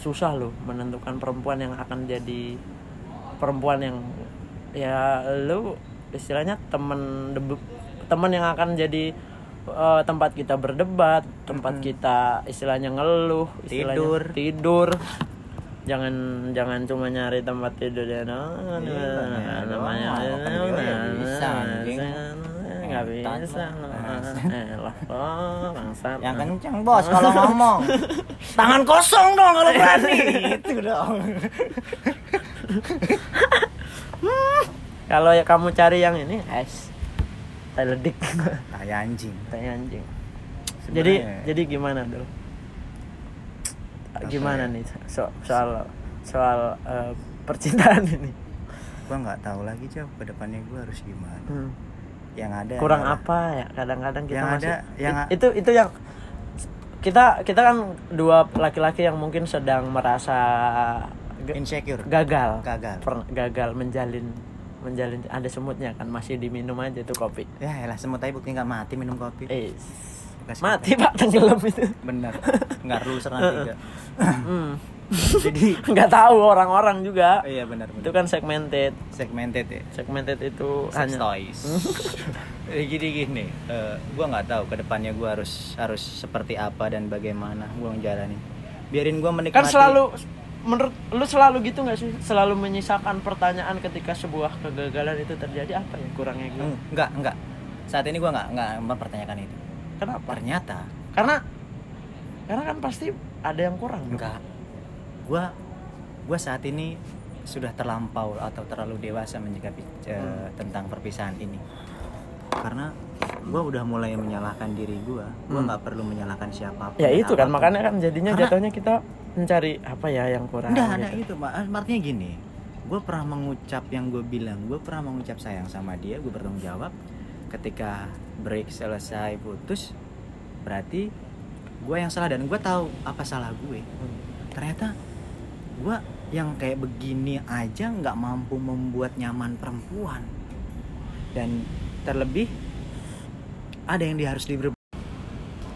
Speaker 2: susah loh menentukan perempuan yang akan jadi perempuan yang ya lu istilahnya temen debu- temen yang akan jadi eh, tempat kita berdebat tempat kita istilahnya ngeluh istilahnya
Speaker 1: Tidur.
Speaker 2: tidur. Jangan jangan cuma nyari tempat tidur ya no, namanya
Speaker 1: doang, makan juga ya bisa,
Speaker 2: nggak
Speaker 1: Ngentot
Speaker 2: bisa
Speaker 1: lo.
Speaker 2: eh lah oh bangsat
Speaker 1: Yang kenceng bos kalau ngomong. Tangan kosong dong kalau berani. Itu dong.
Speaker 2: kalau ya kamu cari yang ini es teh ledik
Speaker 1: Tai anjing.
Speaker 2: teh anjing jadi jadi gimana dulu gimana
Speaker 1: ya?
Speaker 2: nih so- soal soal eh, percintaan ini
Speaker 1: Gua nggak tahu lagi jauh ke depannya gua harus gimana.
Speaker 2: Hmm.
Speaker 1: Yang ada
Speaker 2: kurang
Speaker 1: adalah-
Speaker 2: apa ya kadang-kadang kita
Speaker 1: Yang
Speaker 2: masih
Speaker 1: ada- yang
Speaker 2: it-
Speaker 1: a-
Speaker 2: itu itu yang kita kita kan dua laki-laki yang mungkin sedang merasa
Speaker 1: insecure.
Speaker 2: gagal
Speaker 1: Gagal.
Speaker 2: Per- gagal menjalin menjalin ada semutnya kan masih diminum aja tuh kopi
Speaker 1: Ya elah semut aja bukti nggak mati minum kopi.
Speaker 2: eh mati pak tenggelam itu
Speaker 1: Bener. Nggak rules tiga.
Speaker 2: hmm.
Speaker 1: Jadi
Speaker 2: nggak tahu orang-orang juga
Speaker 1: iya benar
Speaker 2: itu kan segmented
Speaker 1: segmented ya.
Speaker 2: segmented itu
Speaker 1: Sex
Speaker 2: hanya
Speaker 1: toys. Eh, gini gini, eh, gua nggak tahu ke depannya gua harus harus seperti apa dan bagaimana gua menjalani. Biarin gua menikmati.
Speaker 2: kan selalu menurut lu selalu gitu nggak sih selalu menyisakan pertanyaan ketika sebuah kegagalan itu terjadi apa ya kurangnya gue
Speaker 1: Hmm, enggak enggak. Saat ini gua nggak nggak mempertanyakan itu.
Speaker 2: kenapa
Speaker 1: Ternyata
Speaker 2: karena karena kan pasti ada yang kurang dong.
Speaker 1: Gua gua saat ini sudah terlampau atau terlalu dewasa menyikapi eh, tentang perpisahan ini. Karena gua udah mulai menyalahkan diri gua. Gua
Speaker 2: Hmm.
Speaker 1: nggak perlu menyalahkan siapa pun.
Speaker 2: ya
Speaker 1: dan
Speaker 2: itu kan
Speaker 1: apa pun.
Speaker 2: makanya kan jadinya
Speaker 1: Karena-
Speaker 2: jatuhnya kita mencari apa ya yang kurang
Speaker 1: Enggak ada
Speaker 2: gitu.
Speaker 1: itu, Pak. Artinya gini, gue pernah mengucap yang gue bilang, gue pernah mengucap sayang sama dia, gue bertanggung jawab. Ketika break selesai putus, berarti gue yang salah dan gue tahu apa salah gue.
Speaker 2: Hmm.
Speaker 1: Ternyata gue yang kayak begini aja nggak mampu membuat nyaman perempuan. Dan terlebih ada yang dia harus diberi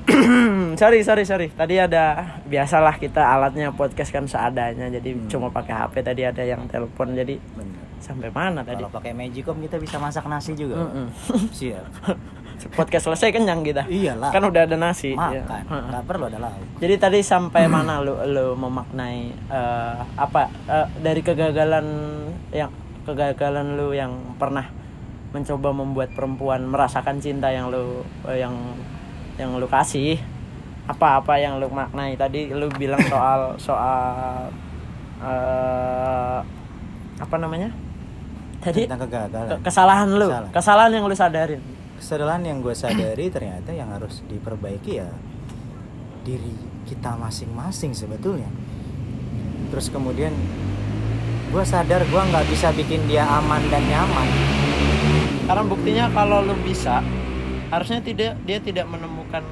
Speaker 2: Hmm, sorry sorry sorry tadi ada biasalah kita alatnya podcast kan seadanya jadi
Speaker 1: Hmm.
Speaker 2: cuma pakai HP tadi ada yang telepon jadi
Speaker 1: bener.
Speaker 2: sampai mana tadi
Speaker 1: Kalau pakai Magicom kita bisa masak nasi juga. Pak.
Speaker 2: Mm-mm.
Speaker 1: Siap.
Speaker 2: podcast selesai kenyang kita
Speaker 1: Iyalah.
Speaker 2: kan udah ada nasi
Speaker 1: Makan.
Speaker 2: ya.
Speaker 1: Nggak perlu ada lauk.
Speaker 2: Jadi tadi sampai mana lu lu memaknai eh, apa eh, dari kegagalan yang kegagalan lu yang pernah mencoba membuat perempuan merasakan cinta yang lu eh, yang yang lu kasih apa-apa yang lu maknai tadi lu bilang soal soal eh, apa namanya tadi
Speaker 1: Tentang kegagalan.
Speaker 2: ke- kesalahan lu
Speaker 1: Kesalahan.
Speaker 2: kesalahan yang lu sadarin
Speaker 1: Kesalahan yang gue sadari ternyata yang harus diperbaiki ya diri kita masing-masing sebetulnya. Terus kemudian gue sadar gue nggak bisa bikin dia aman dan nyaman.
Speaker 2: Karena buktinya kalau lu bisa, harusnya tidak dia tidak menemukan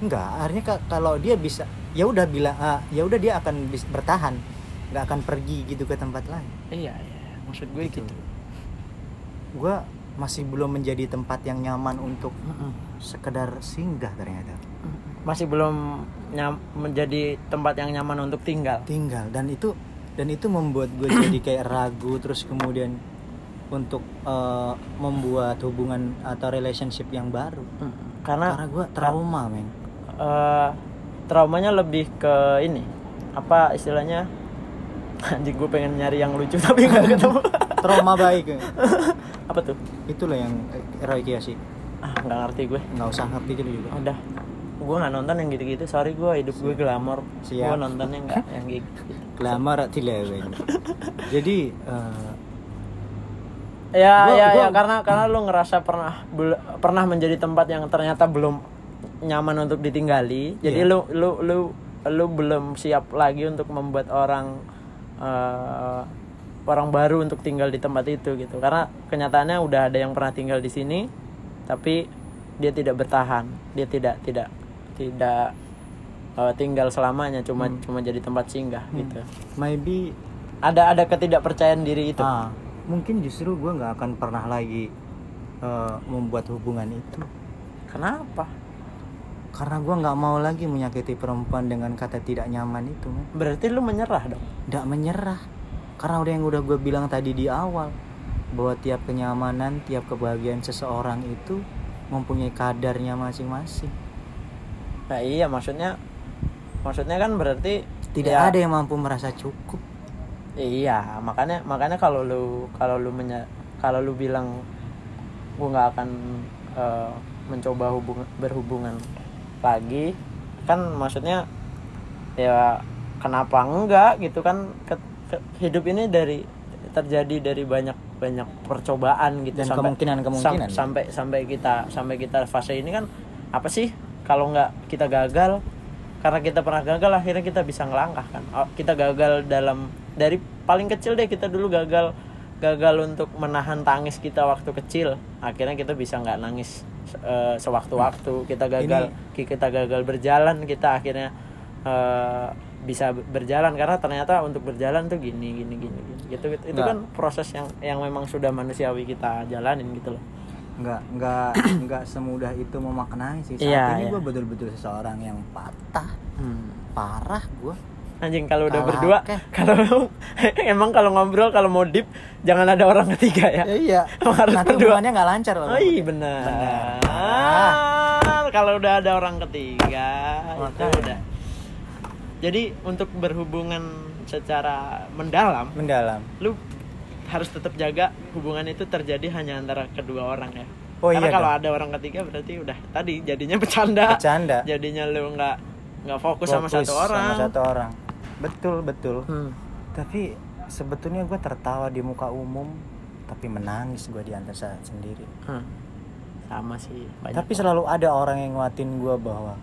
Speaker 1: Enggak, akhirnya ka- kalau dia bisa ya udah bilang ah, ya udah dia akan bis- bertahan, nggak akan pergi gitu ke tempat lain.
Speaker 2: iya iya maksud gue
Speaker 1: Gitu.
Speaker 2: gitu.
Speaker 1: Gue masih belum menjadi tempat yang nyaman untuk
Speaker 2: Mm-mm.
Speaker 1: sekedar singgah ternyata.
Speaker 2: Masih belum nyam, menjadi tempat yang nyaman untuk tinggal.
Speaker 1: tinggal. Dan itu dan itu membuat gue jadi kayak ragu terus kemudian untuk eh, membuat hubungan atau relationship yang baru.
Speaker 2: Karena
Speaker 1: karena gue trauma men.
Speaker 2: Eh, traumanya lebih ke ini. Apa istilahnya anjing gue pengen nyari yang lucu tapi nggak ketemu.
Speaker 1: Trauma baik
Speaker 2: apa tuh?
Speaker 1: Itulah yang eh, Roy Kiyoshi
Speaker 2: ah nggak ngerti gue.
Speaker 1: Nggak usah ngerti gitu juga.
Speaker 2: Udah. Gue nggak nonton yang gitu-gitu. Sorry gue hidup gue glamor.
Speaker 1: Siap.
Speaker 2: gue nontonnya nggak yang gitu.
Speaker 1: Glamour tileweng jadi eh,
Speaker 2: ya
Speaker 1: Gua-
Speaker 2: ya
Speaker 1: gua-
Speaker 2: ya karena karena lu ngerasa pernah bel- pernah menjadi tempat yang ternyata belum nyaman untuk ditinggali. Jadi
Speaker 1: Iya.
Speaker 2: lu lu lu lu belum siap lagi untuk membuat orang eh, orang baru untuk tinggal di tempat itu gitu. Karena kenyataannya udah ada yang pernah tinggal di sini tapi dia tidak bertahan. Dia tidak tidak tidak eh, tinggal selamanya cuma
Speaker 1: Hmm.
Speaker 2: cuma jadi tempat singgah gitu.
Speaker 1: Maybe
Speaker 2: ada ada ketidakpercayaan diri itu.
Speaker 1: Ah, mungkin justru gue nggak akan pernah lagi eh, membuat hubungan itu.
Speaker 2: Kenapa
Speaker 1: karena gue nggak mau lagi menyakiti perempuan dengan kata tidak nyaman itu men.
Speaker 2: Berarti lu menyerah dong.
Speaker 1: nggak menyerah karena udah yang udah gue bilang tadi di awal bahwa tiap kenyamanan tiap kebahagiaan seseorang itu mempunyai kadarnya masing-masing
Speaker 2: Nah iya maksudnya maksudnya kan berarti
Speaker 1: tidak
Speaker 2: Ya.
Speaker 1: ada yang mampu merasa cukup
Speaker 2: Iya, makanya makanya kalau lu kalau lu menya, kalau lu bilang gua nggak akan eh, mencoba hubung berhubungan lagi, kan maksudnya ya kenapa enggak gitu kan Ke- ke- hidup ini dari terjadi dari banyak banyak percobaan gitu
Speaker 1: Dan kemungkinan-kemungkinan.
Speaker 2: sam- sampai sampai kita sampai kita fase ini kan apa sih kalau nggak kita gagal karena kita pernah gagal akhirnya kita bisa ngelangkah kan Oh, kita gagal dalam dari paling kecil deh kita dulu gagal gagal untuk menahan tangis kita waktu kecil akhirnya kita bisa nggak nangis eh, sewaktu-waktu kita gagal kita gagal berjalan kita akhirnya eh, bisa berjalan karena ternyata untuk berjalan tuh gini gini gini, gini. gitu, gitu. itu kan proses yang yang memang sudah manusiawi kita jalanin gitu loh
Speaker 1: nggak nggak nggak semudah itu memaknai sih saat
Speaker 2: Iya,
Speaker 1: ini
Speaker 2: iya.
Speaker 1: gue betul-betul seseorang yang patah
Speaker 2: hmm.
Speaker 1: parah gue
Speaker 2: Anjing kalau udah
Speaker 1: Kalah
Speaker 2: berdua, kalau emang kalau ngobrol kalau mau deep jangan ada orang ketiga ya.
Speaker 1: iya
Speaker 2: Emang harus
Speaker 1: nanti
Speaker 2: berdua.
Speaker 1: hubungannya nggak lancar loh
Speaker 2: Oh iya benar. Ah, Kalau udah ada orang ketiga itu
Speaker 1: Makanya.
Speaker 2: udah. Jadi untuk berhubungan secara mendalam,
Speaker 1: mendalam
Speaker 2: lu harus tetap jaga hubungan itu terjadi hanya antara kedua orang ya.
Speaker 1: Oh
Speaker 2: Karena
Speaker 1: iya,
Speaker 2: kalau ada orang ketiga berarti udah tadi jadinya bercanda.
Speaker 1: bercanda
Speaker 2: Jadinya lu nggak nggak fokus, sama satu orang.
Speaker 1: sama satu orang betul betul
Speaker 2: Hmm.
Speaker 1: tapi sebetulnya gue tertawa di muka umum tapi menangis gue di antara saat sendiri
Speaker 2: Hmm. Sama sih. Banyak
Speaker 1: tapi selalu ada orang yang nguatin gue bahwa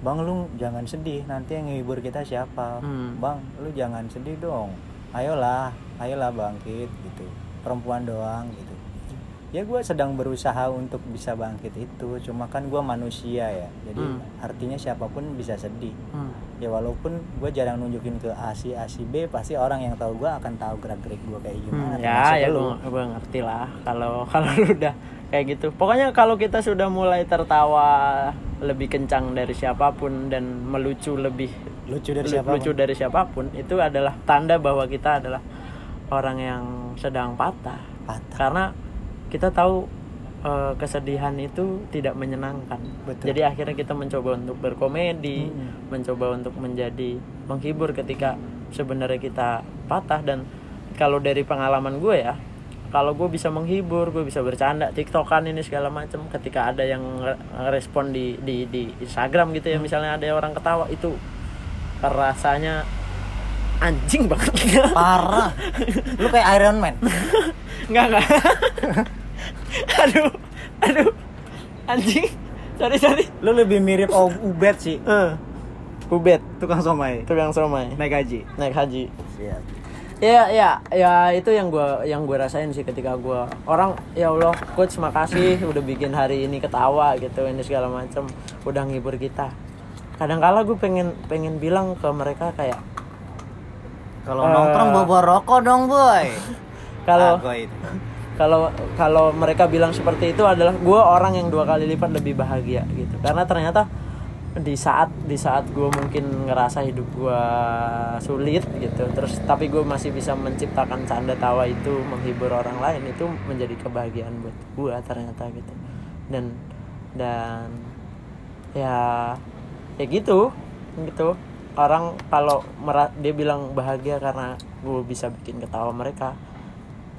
Speaker 1: bang lu jangan sedih nanti yang ngehibur kita siapa
Speaker 2: Hmm.
Speaker 1: bang lu jangan sedih dong ayolah ayolah bangkit gitu perempuan doang gitu ya gue sedang berusaha untuk bisa bangkit itu cuma kan gue manusia ya jadi
Speaker 2: Hmm.
Speaker 1: artinya siapa pun bisa sedih
Speaker 2: Hmm.
Speaker 1: Ya walaupun gue jarang nunjukin ke A si A si B pasti orang yang tahu gue akan tahu gerak gerik gue kayak gimana
Speaker 2: Hmm, ya ya
Speaker 1: lu.
Speaker 2: gue ngerti lah kalau kalau lu udah kayak gitu. Pokoknya kalau kita sudah mulai tertawa lebih kencang dari siapa pun dan melucu lebih
Speaker 1: lucu dari
Speaker 2: lu-
Speaker 1: siapa
Speaker 2: lucu dari siapa pun itu adalah tanda bahwa kita adalah orang yang sedang patah.
Speaker 1: Patah.
Speaker 2: Karena kita tahu eh, kesedihan itu tidak menyenangkan
Speaker 1: Betul.
Speaker 2: jadi akhirnya kita mencoba untuk berkomedi
Speaker 1: Mm-mm.
Speaker 2: mencoba untuk menjadi menghibur ketika sebenarnya kita patah dan kalau dari pengalaman gue ya kalau gue bisa menghibur gue bisa bercanda tiktokan ini segala macam ketika ada yang ngerespon di di di Instagram gitu ya misalnya ada orang ketawa itu rasanya anjing banget
Speaker 1: parah lu kayak Iron Man
Speaker 2: Enggak enggak. aduh, aduh, anjing. Sorry sorry.
Speaker 1: lu lebih mirip Om Ubed sih
Speaker 2: Eh, Ubed,
Speaker 1: tukang somai
Speaker 2: tukang somai,
Speaker 1: naik gaji
Speaker 2: naik haji.
Speaker 1: siap
Speaker 2: Ya ya ya itu yang gua yang gue rasain sih ketika gua orang ya Allah coach makasih udah bikin hari ini ketawa gitu ini segala macam udah ngibur kita. Kadang-kala gue pengen pengen bilang ke mereka kayak
Speaker 1: kalau
Speaker 2: Eh.
Speaker 1: nongkrong bawa rokok dong boy
Speaker 2: kalau
Speaker 1: Ah.
Speaker 2: Kalau kalau mereka bilang seperti itu adalah gue orang yang dua kali lipat lebih bahagia gitu. Karena ternyata di saat di saat gue mungkin ngerasa hidup gue sulit gitu terus tapi gue masih bisa menciptakan canda tawa itu menghibur orang lain itu menjadi kebahagiaan buat gue ternyata gitu. Dan dan ya ya gitu gitu. Orang kalau dia bilang bahagia karena gue bisa bikin ketawa mereka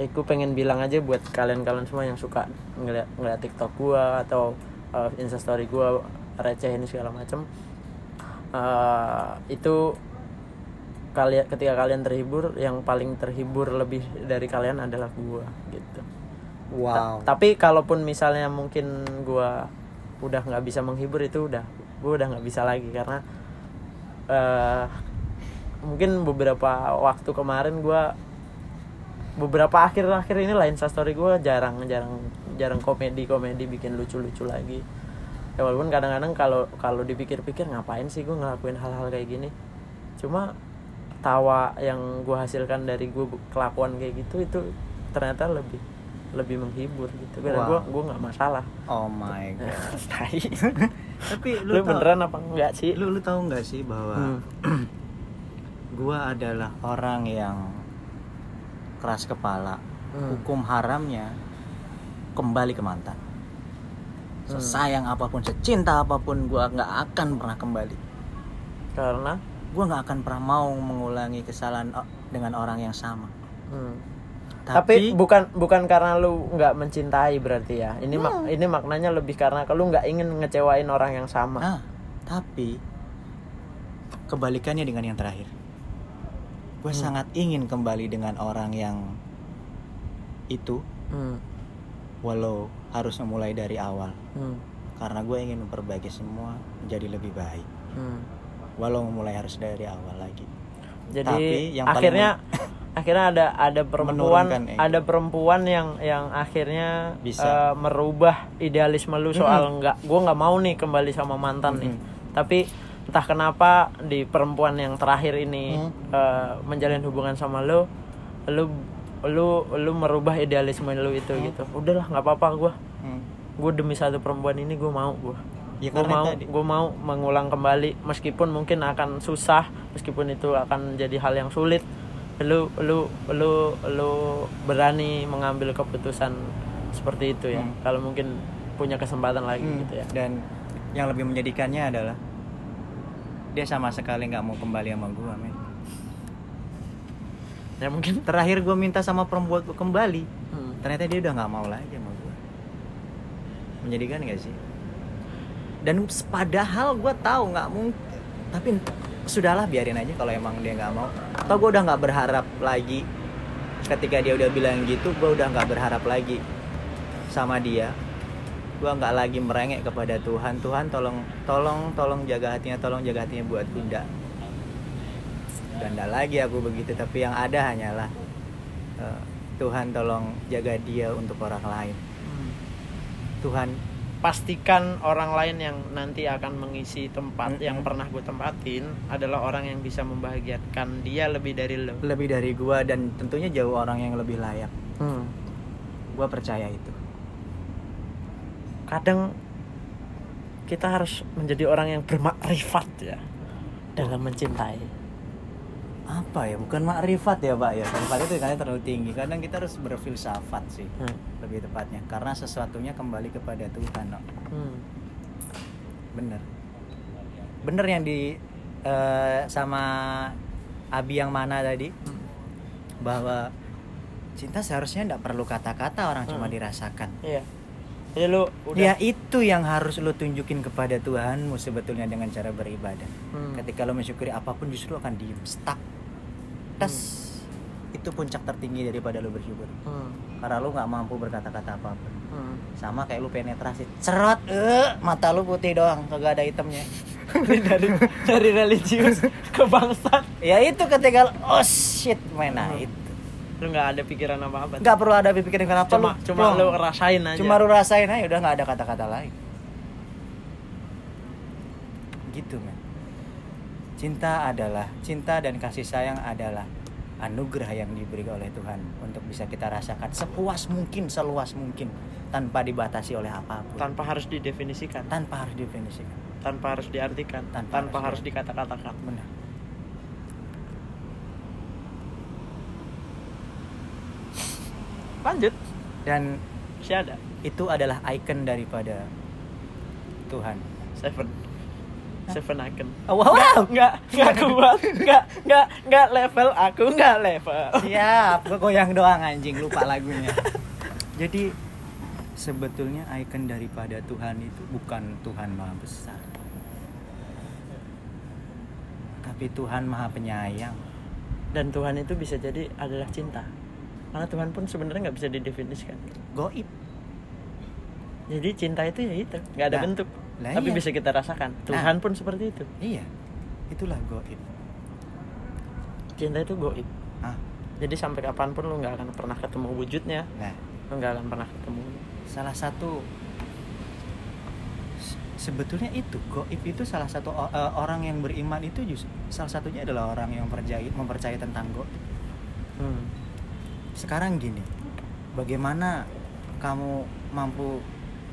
Speaker 2: ya gue pengen bilang aja buat kalian-kalian semua yang suka ngeliat ngeliat TikTok gua atau uh, Instastory gua receh ini segala macam uh, itu kalian ketika kalian terhibur yang paling terhibur lebih dari kalian adalah gua gitu. Ta-
Speaker 1: wow.
Speaker 2: tapi kalaupun misalnya mungkin gua udah nggak bisa menghibur itu udah gua udah nggak bisa lagi karena eh mungkin beberapa waktu kemarin gua beberapa akhir-akhir ini lain story gue jarang jarang jarang komedi komedi bikin lucu-lucu lagi. Ya walaupun kadang-kadang kalau kalau dipikir-pikir ngapain sih gue ngelakuin hal-hal kayak gini? Cuma tawa yang gue hasilkan dari gue kelakuan kayak gitu itu ternyata lebih lebih menghibur gitu. Karena gue
Speaker 1: Wow.
Speaker 2: gue nggak masalah.
Speaker 1: Oh my god. Tapi
Speaker 2: lu,
Speaker 1: lu,
Speaker 2: beneran apa enggak sih?
Speaker 1: lu lu tahu nggak sih bahwa
Speaker 2: Hmm.
Speaker 1: gua adalah orang yang keras kepala
Speaker 2: Hmm.
Speaker 1: hukum haramnya kembali ke mantan sesayang apa pun secinta apa pun gua nggak akan pernah kembali
Speaker 2: karena
Speaker 1: gue nggak akan pernah mau mengulangi kesalahan o- dengan orang yang sama
Speaker 2: Hmm.
Speaker 1: tapi,
Speaker 2: Tapi, bukan bukan karena lu nggak mencintai berarti ya. Ini mak-
Speaker 1: Hmm.
Speaker 2: ini maknanya lebih karena lu nggak ingin ngecewain orang yang sama.
Speaker 1: ah tapi kebalikannya dengan yang terakhir gue
Speaker 2: Hmm.
Speaker 1: sangat ingin kembali dengan orang yang itu
Speaker 2: Hmm.
Speaker 1: walau harus memulai dari awal
Speaker 2: Hmm.
Speaker 1: karena gue ingin memperbaiki semua menjadi lebih baik
Speaker 2: Hmm.
Speaker 1: walau memulai harus dari awal lagi
Speaker 2: Jadi
Speaker 1: Tapi yang paling
Speaker 2: akhirnya akhirnya ada ada perempuan ada perempuan yang yang akhirnya
Speaker 1: Bisa.
Speaker 2: eh, merubah idealisme lu soal nggak gua nggak mau nih kembali sama mantan nih.
Speaker 1: Mm-mm.
Speaker 2: Tapi entah kenapa di perempuan yang terakhir ini
Speaker 1: Hmm.
Speaker 2: eh, menjalin hubungan sama lu lu lu lu merubah idealisme lu itu
Speaker 1: Hmm.
Speaker 2: gitu. Udahlah nggak apa-apa gua.
Speaker 1: Hmm.
Speaker 2: Gue demi satu perempuan ini gue mau gue.
Speaker 1: Ya,
Speaker 2: gue mau
Speaker 1: tadi.
Speaker 2: gue mau mengulang kembali meskipun mungkin akan susah meskipun itu akan jadi hal yang sulit lu lu lu lu berani mengambil keputusan seperti itu ya
Speaker 1: Hmm.
Speaker 2: kalau mungkin punya kesempatan lagi
Speaker 1: Hmm.
Speaker 2: gitu ya
Speaker 1: Dan yang lebih menyedihkannya adalah dia sama sekali nggak mau kembali sama gue, men.
Speaker 2: ya mungkin
Speaker 1: Terakhir gue minta sama perempuan gue kembali,
Speaker 2: Hmm.
Speaker 1: ternyata dia udah nggak mau lagi sama gue. Menyedihkan gak sih? Dan padahal gue tahu nggak mungkin, tapi sudahlah biarin aja kalau emang dia nggak mau. Atau gue udah nggak berharap lagi. Ketika dia udah bilang gitu, gue udah nggak berharap lagi sama dia. Gue nggak lagi merengek kepada Tuhan. Tuhan tolong, tolong, tolong jaga hatinya, tolong jaga hatinya buat Bunda. Dan nggak lagi aku begitu, tapi yang ada hanyalah eh, Tuhan tolong jaga dia untuk orang lain.
Speaker 2: Hmm.
Speaker 1: Tuhan
Speaker 2: pastikan orang lain yang nanti akan mengisi tempat
Speaker 1: Mm-mm.
Speaker 2: yang pernah gue tempatin adalah orang yang bisa membahagiakan dia lebih dari lo
Speaker 1: lebih dari gua dan tentunya jauh orang yang lebih layak.
Speaker 2: Hmm.
Speaker 1: Gua percaya itu.
Speaker 2: Kadang kita harus menjadi orang yang bermakrifat ya dalam mencintai.
Speaker 1: Apa ya? Bukan makrifat ya, Pak ya. Makrifat itu kayaknya terlalu tinggi. Kadang kita harus berfilsafat sih,
Speaker 2: Hmm.
Speaker 1: lebih tepatnya. Karena sesuatunya kembali kepada Tuhan. no.
Speaker 2: Hmm.
Speaker 1: Bener. Bener yang di eh, sama Abi yang mana tadi bahwa cinta seharusnya tidak perlu kata-kata orang cuma
Speaker 2: Hmm.
Speaker 1: dirasakan.
Speaker 2: Iya. Jadi lu udah
Speaker 1: Ya itu yang harus lo tunjukin kepada Tuhanmu sebetulnya dengan cara beribadah.
Speaker 2: Hmm.
Speaker 1: Ketika lo mensyukuri apa pun justru akan diem stuck. Tes. Itu puncak tertinggi daripada lo bersyukur.
Speaker 2: Hmm.
Speaker 1: Karena lo nggak mampu berkata-kata apa pun.
Speaker 2: Hmm.
Speaker 1: Sama kayak lo penetrasi, cerot, eh, mata lo putih doang, kagak ada hitamnya.
Speaker 2: dari dari religius ke bangsat.
Speaker 1: Ya itu ketika lo, oh shit, man, nah
Speaker 2: Hmm.
Speaker 1: itu.
Speaker 2: Lu nggak ada pikiran apa-apa.
Speaker 1: Nggak perlu ada pikiran kenapa
Speaker 2: cuma
Speaker 1: lu
Speaker 2: cuma lu rasain aja.
Speaker 1: Cuma lu rasain aja udah nggak ada kata-kata lain. Gitu men. Cinta adalah cinta dan kasih sayang adalah anugerah yang diberi oleh Tuhan untuk bisa kita rasakan sepuas mungkin, seluas mungkin tanpa dibatasi oleh apa pun.
Speaker 2: tanpa harus didefinisikan,
Speaker 1: tanpa harus didefinisikan.
Speaker 2: tanpa harus diartikan,
Speaker 1: Tanpa
Speaker 2: tanpa,
Speaker 1: harus
Speaker 2: harus dikata-katakan.
Speaker 1: Benar.
Speaker 2: Lanjut.
Speaker 1: Dan
Speaker 2: Masih ada.
Speaker 1: itu adalah ikon daripada Tuhan.
Speaker 2: Seven. Seven icon.
Speaker 1: Oh, wow.
Speaker 2: Nggak, nggak kuat, nggak, nggak, nggak level aku, nggak level.
Speaker 1: Siap, gue goyang doang anjing lupa lagunya. Jadi sebetulnya ikon daripada Tuhan itu bukan Tuhan Maha Besar. Tapi Tuhan Maha Penyayang.
Speaker 2: Dan Tuhan itu bisa jadi adalah cinta. Karena Tuhan pun sebenarnya nggak bisa didefinisikan.
Speaker 1: Goib.
Speaker 2: Jadi cinta itu ya itu, nggak ada
Speaker 1: Nah,
Speaker 2: bentuk,
Speaker 1: lah
Speaker 2: tapi
Speaker 1: iya.
Speaker 2: bisa kita rasakan. Tuhan pun seperti itu.
Speaker 1: Iya. Itulah goib.
Speaker 2: Cinta itu goib.
Speaker 1: Ah,
Speaker 2: Jadi sampai kapan pun lu nggak akan pernah ketemu wujudnya,
Speaker 1: nah,
Speaker 2: lu nggak akan pernah ketemu.
Speaker 1: salah satu se- sebetulnya itu goib itu salah satu eh, orang yang beriman itu justru salah satunya adalah orang yang percaya mempercayai tentang goib.
Speaker 2: Hmm.
Speaker 1: Sekarang gini bagaimana kamu mampu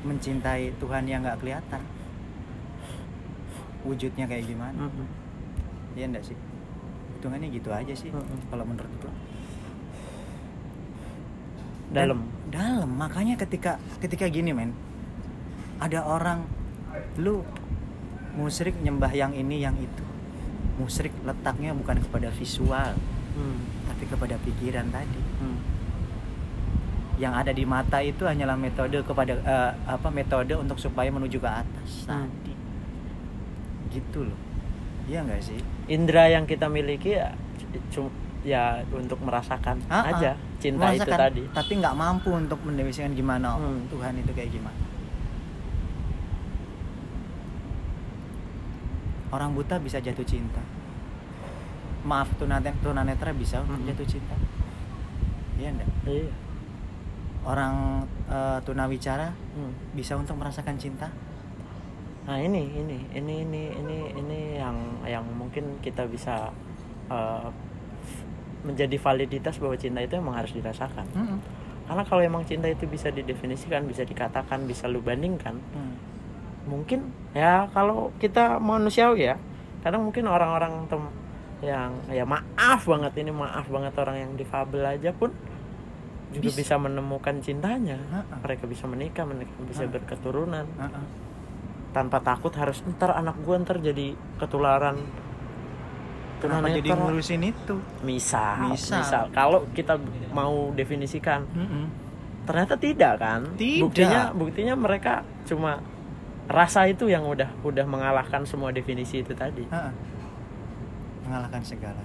Speaker 1: mencintai Tuhan yang nggak kelihatan wujudnya kayak gimana
Speaker 2: Mhm.
Speaker 1: Iya enggak sih hitungannya gitu aja sih
Speaker 2: Mm-mm.
Speaker 1: kalau menurut gua
Speaker 2: Dalam.
Speaker 1: Dan dalam makanya ketika ketika gini men ada orang lu musyrik nyembah yang ini yang itu musrik letaknya bukan kepada visual
Speaker 2: Hmm.
Speaker 1: Tapi kepada pikiran tadi
Speaker 2: Hmm.
Speaker 1: yang ada di mata itu hanyalah metode kepada eh, apa metode untuk supaya menuju ke atas
Speaker 2: Hmm.
Speaker 1: tadi gitu loh iya nggak sih
Speaker 2: Indra yang kita miliki ya cuma ya untuk merasakan
Speaker 1: Ah, ah.
Speaker 2: aja cinta itu
Speaker 1: Merasakan,
Speaker 2: tadi.
Speaker 1: tapi nggak mampu untuk mendefinisikan gimana
Speaker 2: Hmm.
Speaker 1: Tuhan itu kayak gimana orang buta bisa jatuh cinta maaf tunanetra, bisa untuk
Speaker 2: Hmm.
Speaker 1: jatuh cinta iya enggak
Speaker 2: Iya.
Speaker 1: orang eh, tunawicara
Speaker 2: Hmm.
Speaker 1: bisa untuk merasakan cinta
Speaker 2: Nah ini ini ini ini ini ini yang yang mungkin kita bisa uh, menjadi validitas bahwa cinta itu emang harus dirasakan.
Speaker 1: Mm-mm.
Speaker 2: Karena kalau emang cinta itu bisa didefinisikan, bisa dikatakan, bisa lu bandingkan,
Speaker 1: Hmm.
Speaker 2: mungkin ya kalau kita manusiawi ya, kadang mungkin orang-orang tem yang ya maaf banget ini maaf banget orang yang difabel aja pun juga
Speaker 1: Bisa.
Speaker 2: bisa, menemukan cintanya.
Speaker 1: Ha-ha.
Speaker 2: Mereka bisa menikah, mereka bisa
Speaker 1: Ha.
Speaker 2: berketurunan
Speaker 1: Uh-uh.
Speaker 2: tanpa takut harus ntar anak gua ntar jadi ketularan
Speaker 1: kenapa jadi
Speaker 2: tunanetra."
Speaker 1: ngurusin itu
Speaker 2: misal,
Speaker 1: Misal.
Speaker 2: misal kalau kita mau definisikan
Speaker 1: Mm-mm.
Speaker 2: ternyata tidak kan
Speaker 1: Tidak.
Speaker 2: buktinya buktinya mereka cuma rasa itu yang udah udah mengalahkan semua definisi itu tadi
Speaker 1: Ha-ha. Mengalahkan segala.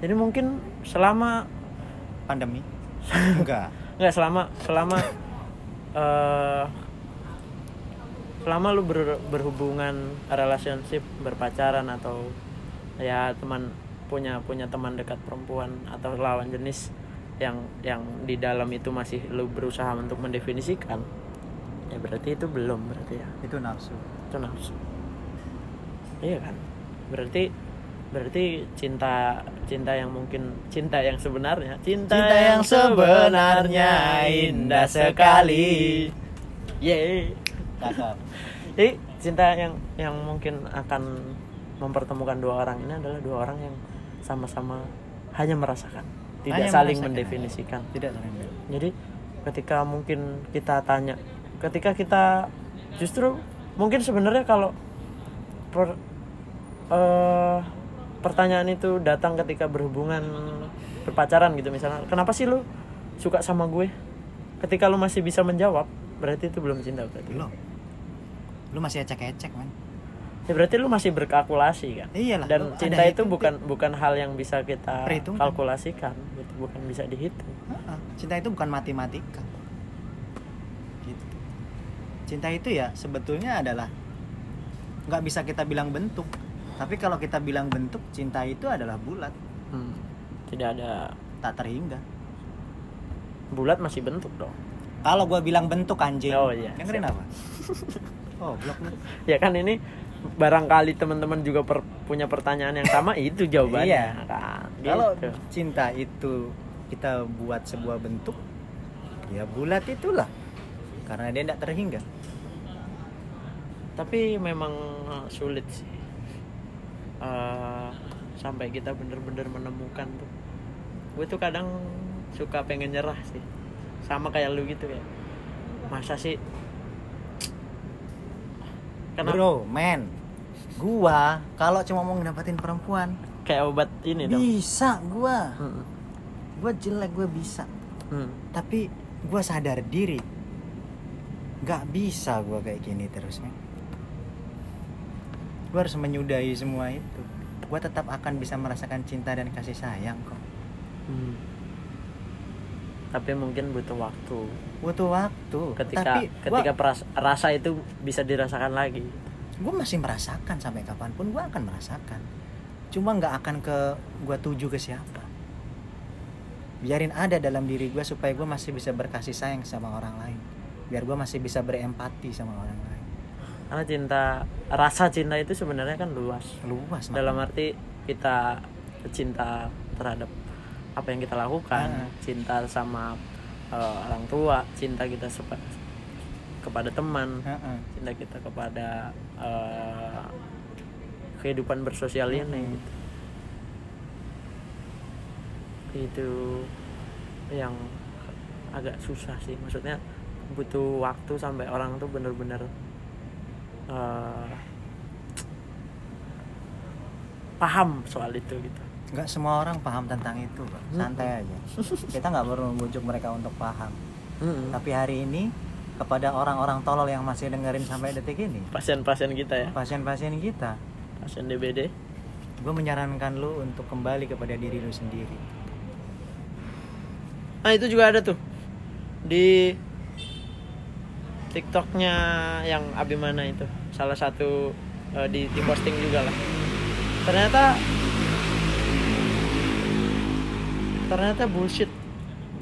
Speaker 2: Jadi mungkin selama
Speaker 1: pandemi? Enggak.
Speaker 2: Nggak selama selama eh selama lu ber- berhubungan relationship berpacaran atau ya teman punya punya teman dekat perempuan atau lawan jenis yang yang di dalam itu masih lu berusaha untuk mendefinisikan ya berarti itu belum berarti ya.
Speaker 1: Itu nafsu.
Speaker 2: Itu nafsu. Iya kan berarti berarti cinta cinta yang mungkin cinta yang sebenarnya cinta,
Speaker 1: Cinta yang sebenarnya indah sekali. Cakep.
Speaker 2: jadi cinta yang yang mungkin akan mempertemukan dua orang ini adalah dua orang yang sama-sama hanya merasakan tidak
Speaker 1: Hanya
Speaker 2: saling
Speaker 1: merasakan.
Speaker 2: mendefinisikan
Speaker 1: tidak saling
Speaker 2: jadi ketika mungkin kita tanya ketika kita justru mungkin sebenarnya kalau per, eh, pertanyaan itu datang ketika berhubungan berpacaran gitu misalnya. Kenapa sih lu suka sama gue? Ketika lu masih bisa menjawab berarti itu belum cinta berarti.
Speaker 1: Belum. Lu masih ecek-ecek man
Speaker 2: ya berarti lu masih berkalkulasi kan?
Speaker 1: Iyalah lu
Speaker 2: dan cinta itu
Speaker 1: hitung-
Speaker 2: bukan bukan hal yang bisa kita
Speaker 1: Perhitungkan.
Speaker 2: kalkulasikan gitu. Bukan bisa dihitung.
Speaker 1: Cinta itu bukan matematika. Gitu. Cinta itu ya sebetulnya adalah nggak bisa kita bilang bentuk tapi kalau kita bilang bentuk cinta itu adalah bulat
Speaker 2: Hmm. tidak ada
Speaker 1: tak terhingga
Speaker 2: bulat masih bentuk dong
Speaker 1: kalau gua bilang bentuk anjing
Speaker 2: Oh, iya.
Speaker 1: dengerin apa oh blok lu
Speaker 2: ya kan ini barangkali teman-teman juga per- punya pertanyaan yang sama itu jawabannya
Speaker 1: Iya.
Speaker 2: kan
Speaker 1: Kalau
Speaker 2: gitu.
Speaker 1: cinta itu kita buat sebuah bentuk, ya bulat itulah. Karena dia tidak terhingga.
Speaker 2: tapi memang sulit sih Eh, sampai kita bener-bener menemukan tuh gue tuh kadang suka pengen nyerah sih sama kayak lu gitu ya masa sih Kenapa?
Speaker 1: Bro, men, gua kalau cuma mau ngedapatin perempuan,
Speaker 2: kayak obat ini dong
Speaker 1: bisa gua.
Speaker 2: Hmm.
Speaker 1: Gua jelek gua bisa.
Speaker 2: Hmm.
Speaker 1: Tapi gua sadar diri. Gak bisa gua kayak gini terus, men. Gua harus menyudahi semua itu. Gua tetap akan bisa merasakan cinta dan kasih sayang kok.
Speaker 2: Hmm. tapi mungkin butuh waktu
Speaker 1: Butuh waktu.
Speaker 2: ketika
Speaker 1: Tapi
Speaker 2: ketika
Speaker 1: gua,
Speaker 2: peras- rasa itu bisa dirasakan lagi
Speaker 1: gue masih merasakan sampai kapan pun gue akan merasakan cuma nggak akan ke gue tuju ke siapa biarin ada dalam diri gue supaya gue masih bisa berkasih sayang sama orang lain biar gue masih bisa berempati sama orang lain
Speaker 2: karena cinta rasa cinta itu sebenarnya kan luas
Speaker 1: luas
Speaker 2: dalam
Speaker 1: makanya.
Speaker 2: arti kita cinta terhadap apa yang kita lakukan
Speaker 1: Ah.
Speaker 2: cinta sama eh, orang tua cinta kita sepa- kepada teman
Speaker 1: Heeh.
Speaker 2: cinta kita kepada eh, kehidupan bersosial ini
Speaker 1: Mm-mm.
Speaker 2: gitu. itu yang agak susah sih maksudnya butuh waktu sampai orang tuh bener-bener eh, paham soal itu gitu.
Speaker 4: Nggak semua orang paham tentang itu Pak. santai aja. Kita nggak perlu membujuk mereka untuk paham.
Speaker 2: Mm-mm.
Speaker 4: tapi hari ini kepada orang-orang tolol yang masih dengerin sampai detik ini
Speaker 2: pasien-pasien kita ya?
Speaker 4: pasien-pasien kita.
Speaker 2: Pasien DBD
Speaker 4: gue menyarankan lu untuk kembali kepada diri lu sendiri.
Speaker 2: Nah itu juga ada tuh. Di TikToknya yang Abimana itu salah satu eh, di, di posting juga lah. Ternyata ternyata bullshit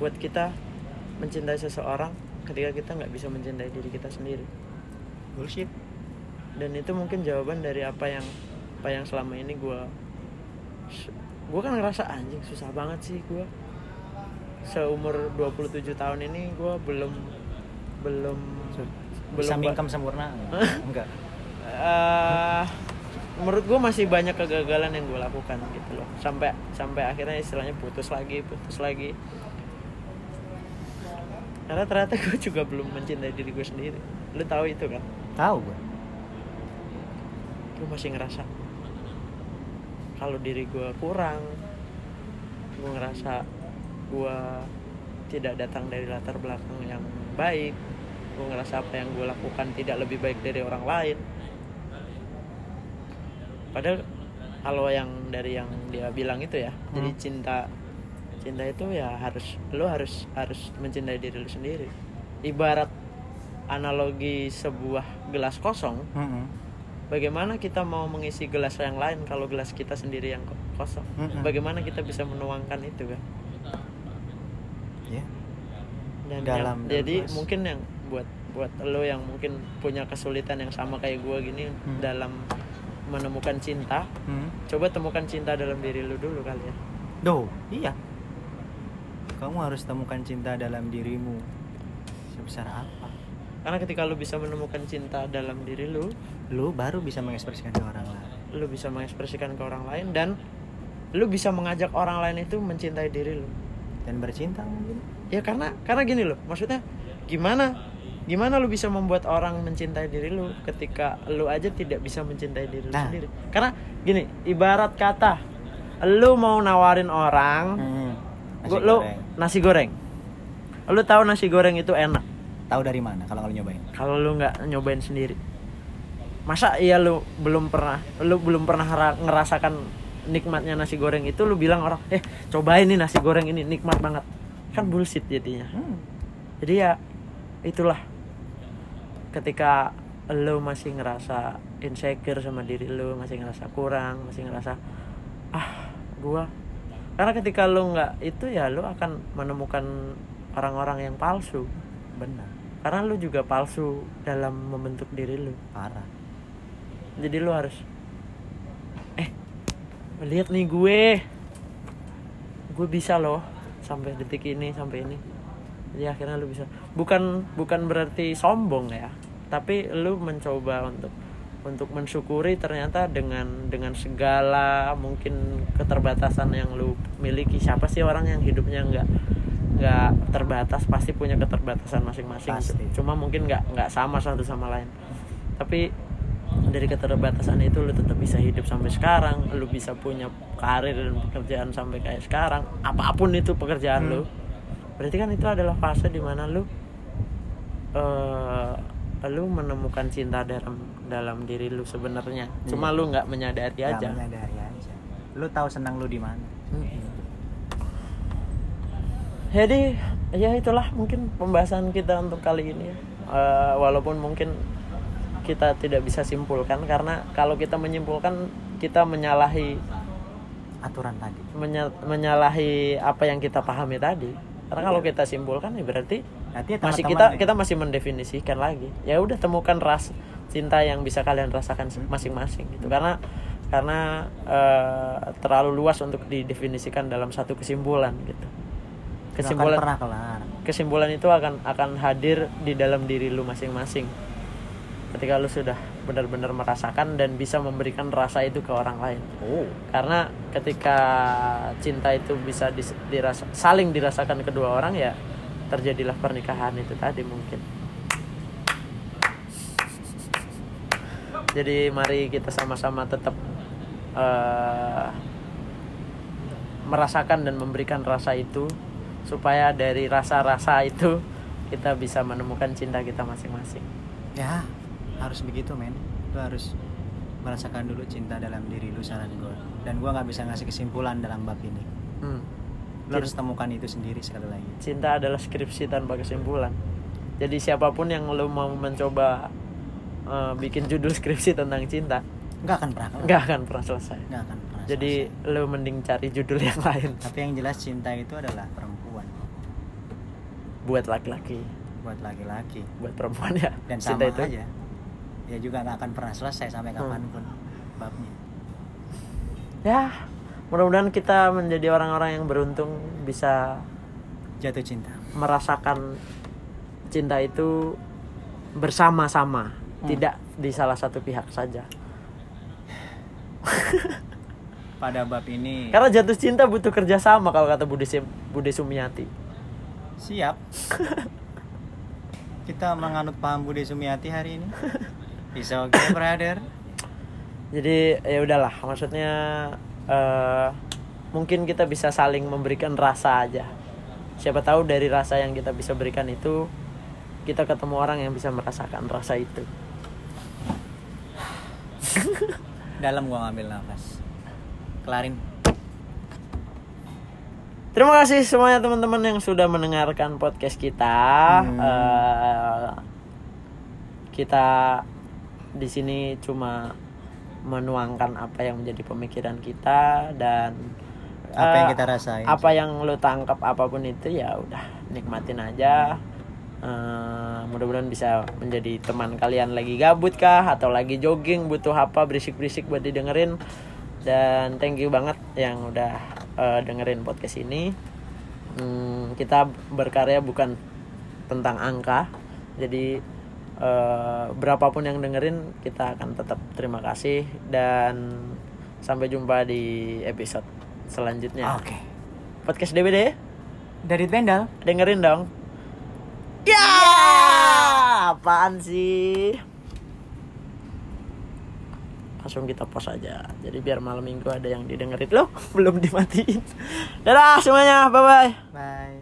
Speaker 2: buat kita mencintai seseorang ketika kita nggak bisa mencintai diri kita sendiri.
Speaker 4: Bullshit.
Speaker 2: Dan itu mungkin jawaban dari apa yang apa yang selama ini gue gue kan ngerasa anjing susah banget sih gue seumur 27 tahun ini gue belum belum
Speaker 4: bisa
Speaker 2: belum
Speaker 4: mingkem sempurna. Enggak
Speaker 2: Eh, menurut gue masih banyak kegagalan yang gue lakukan gitu loh. Sampai sampai akhirnya istilahnya putus lagi putus lagi. Karena ternyata gue juga belum mencintai diri gue sendiri. Lu tahu itu kan?
Speaker 4: Tahu gue
Speaker 2: gue masih ngerasa kalau diri gue kurang gue ngerasa gue tidak datang dari latar belakang yang baik gue ngerasa apa yang gue lakukan tidak lebih baik dari orang lain padahal kalau yang dari yang dia bilang itu ya jadi
Speaker 4: Hmm.
Speaker 2: cinta cinta itu ya harus lo harus harus mencintai diri lo sendiri ibarat analogi sebuah gelas kosong
Speaker 4: Mm-mm.
Speaker 2: Bagaimana kita mau mengisi gelas yang lain kalau gelas kita sendiri yang ko- kosong?
Speaker 4: Mm-mm.
Speaker 2: Bagaimana kita bisa menuangkan itu kan?
Speaker 4: ya
Speaker 2: Dan
Speaker 4: Dalam-
Speaker 2: yang-
Speaker 4: dalam
Speaker 2: jadi mungkin yang buat buat lo yang mungkin punya kesulitan yang sama kayak gua gini
Speaker 4: Hmm.
Speaker 2: dalam menemukan cinta,
Speaker 4: Hmm.
Speaker 2: coba temukan cinta dalam diri lo dulu kali ya.
Speaker 4: Duh, iya. Kamu harus temukan cinta dalam dirimu. Sebesar apa?
Speaker 2: Karena ketika lo bisa menemukan cinta dalam diri lo,
Speaker 4: Lu baru bisa mengekspresikan ke orang lain.
Speaker 2: lo bisa mengekspresikan ke orang lain dan lo bisa mengajak orang lain itu mencintai diri lo.
Speaker 4: Dan bercinta mungkin.
Speaker 2: ya karena karena gini loh maksudnya gimana gimana lu bisa membuat orang mencintai diri lu ketika lu aja tidak bisa mencintai diri lu
Speaker 4: Nah.
Speaker 2: sendiri karena gini ibarat kata lu mau nawarin orang
Speaker 4: Hmm. Nasi
Speaker 2: gua- lu
Speaker 4: goreng.
Speaker 2: nasi goreng lu tahu nasi goreng itu enak
Speaker 4: Tahu dari mana kalau kalau nyobain?
Speaker 2: kalau lu nggak nyobain sendiri masa iya lu belum pernah lu belum pernah ra- ngerasakan nikmatnya nasi goreng itu lu bilang orang eh cobain nih nasi goreng ini nikmat banget kan bullshit jadinya
Speaker 4: Hmm.
Speaker 2: jadi ya itulah ketika lo masih ngerasa insecure sama diri lo masih ngerasa kurang masih ngerasa ah gua. Karena ketika lo nggak itu ya lo akan menemukan orang-orang yang palsu.
Speaker 4: Benar.
Speaker 2: karena lo juga palsu dalam membentuk diri lo.
Speaker 4: Parah.
Speaker 2: jadi lo harus eh lihat nih gue. Gue bisa loh sampai detik ini sampai ini. Jadi akhirnya lu bisa. Bukan bukan berarti sombong ya tapi lu mencoba untuk untuk mensyukuri ternyata dengan dengan segala mungkin keterbatasan yang lu miliki. Siapa sih orang yang hidupnya nggak nggak terbatas? Pasti punya keterbatasan masing-masing. Cuma mungkin nggak nggak sama satu sama lain. Tapi dari keterbatasan itu lu tetap bisa hidup sampai sekarang. Lu bisa punya karir dan pekerjaan sampai kayak sekarang. Apa pun itu pekerjaan
Speaker 4: Hmm.
Speaker 2: lu berarti kan itu adalah fase di mana lu eh lu menemukan cinta dalam dalam diri lu sebenarnya cuma
Speaker 4: Iya.
Speaker 2: lu nggak menyadari
Speaker 4: Nggak
Speaker 2: aja
Speaker 4: menyadari aja. Lu tahu senang lu di mana?
Speaker 2: Mm-mm. jadi ya itulah mungkin pembahasan kita untuk kali ini ya. Eh, walaupun mungkin kita tidak bisa simpulkan karena kalau kita menyimpulkan kita menyalahi
Speaker 4: Aturan tadi.
Speaker 2: menya- menyalahi apa yang kita pahami tadi karena kalau kita simpulkan ya berarti
Speaker 4: Nanti ya
Speaker 2: masih kita
Speaker 4: nih.
Speaker 2: kita masih mendefinisikan lagi ya udah temukan ras cinta yang bisa kalian rasakan se- masing-masing gitu karena karena eh, terlalu luas untuk didefinisikan dalam satu kesimpulan gitu kesimpulan
Speaker 4: pernah kelar.
Speaker 2: kesimpulan itu akan akan hadir di dalam diri lu masing-masing ketika lu sudah benar-benar merasakan dan bisa memberikan rasa itu ke orang lain
Speaker 4: Oh.
Speaker 2: karena ketika cinta itu bisa dirasa, saling dirasakan kedua orang ya terjadilah pernikahan itu tadi mungkin jadi mari kita sama-sama tetap eh, merasakan dan memberikan rasa itu supaya dari rasa-rasa itu kita bisa menemukan cinta kita masing-masing.
Speaker 1: ya harus begitu men lu harus merasakan dulu cinta dalam diri lu saran gue dan gue nggak bisa ngasih kesimpulan dalam bab ini
Speaker 2: Hmm.
Speaker 1: Lu harus temukan itu sendiri sekali lagi
Speaker 2: Cinta adalah skripsi tanpa kesimpulan. Jadi siapa pun yang lo mau mencoba eh, bikin judul skripsi tentang cinta,
Speaker 1: nggak akan pernah
Speaker 2: nggak akan pernah selesai.
Speaker 1: nggak akan pernah
Speaker 2: Jadi lo mending cari judul yang lain
Speaker 1: selesai. tapi yang jelas cinta itu adalah perempuan
Speaker 2: buat laki-laki,
Speaker 1: buat laki-laki
Speaker 2: buat perempuan ya.
Speaker 1: dan
Speaker 2: cinta
Speaker 1: sama
Speaker 2: itu.
Speaker 1: aja ya juga nggak akan pernah selesai sampai
Speaker 2: Hmm.
Speaker 1: kapan pun babnya
Speaker 2: Ya, mudah-mudahan kita menjadi orang-orang yang beruntung bisa
Speaker 1: jatuh cinta
Speaker 2: merasakan cinta itu bersama-sama,
Speaker 1: Hmm.
Speaker 2: tidak di salah satu pihak saja.
Speaker 1: pada bab ini
Speaker 2: Karena jatuh cinta butuh kerjasama kalau kata Bude, Sim- Bude Sumiati.
Speaker 1: siap kita menganut paham Bude Sumiati hari ini bisa oke brother
Speaker 2: Jadi ya udahlah, maksudnya eh, mungkin kita bisa saling memberikan rasa aja. Siapa tahu dari rasa yang kita bisa berikan itu kita ketemu orang yang bisa merasakan rasa itu.
Speaker 1: dalam gua ngambil nafas kelarin
Speaker 2: Terima kasih semuanya teman-teman yang sudah mendengarkan podcast kita.
Speaker 1: Hmm.
Speaker 2: Eh, kita di sini cuma menuangkan apa yang menjadi pemikiran kita dan
Speaker 1: Apa yang
Speaker 2: eh,
Speaker 1: kita rasain.
Speaker 2: Apa yang lo tangkap apa pun itu ya udah nikmatin aja. Eh, mudah-mudahan bisa menjadi teman kalian lagi gabut kah atau lagi jogging butuh apa berisik-berisik buat didengerin dan thank you banget yang udah eh, dengerin podcast ini Hmm, kita berkarya bukan tentang angka jadi eh, berapapun yang dengerin kita akan tetap terima kasih dan sampai jumpa di episode selanjutnya.
Speaker 1: Oke.
Speaker 2: Podcast DBD
Speaker 1: dari Bendal
Speaker 2: dengerin dong. Ya! Apaan sih? Langsung kita post aja. Jadi biar malam minggu ada yang didengerin. Loh belum dimatiin. Dadah semuanya. Bye bye
Speaker 1: bye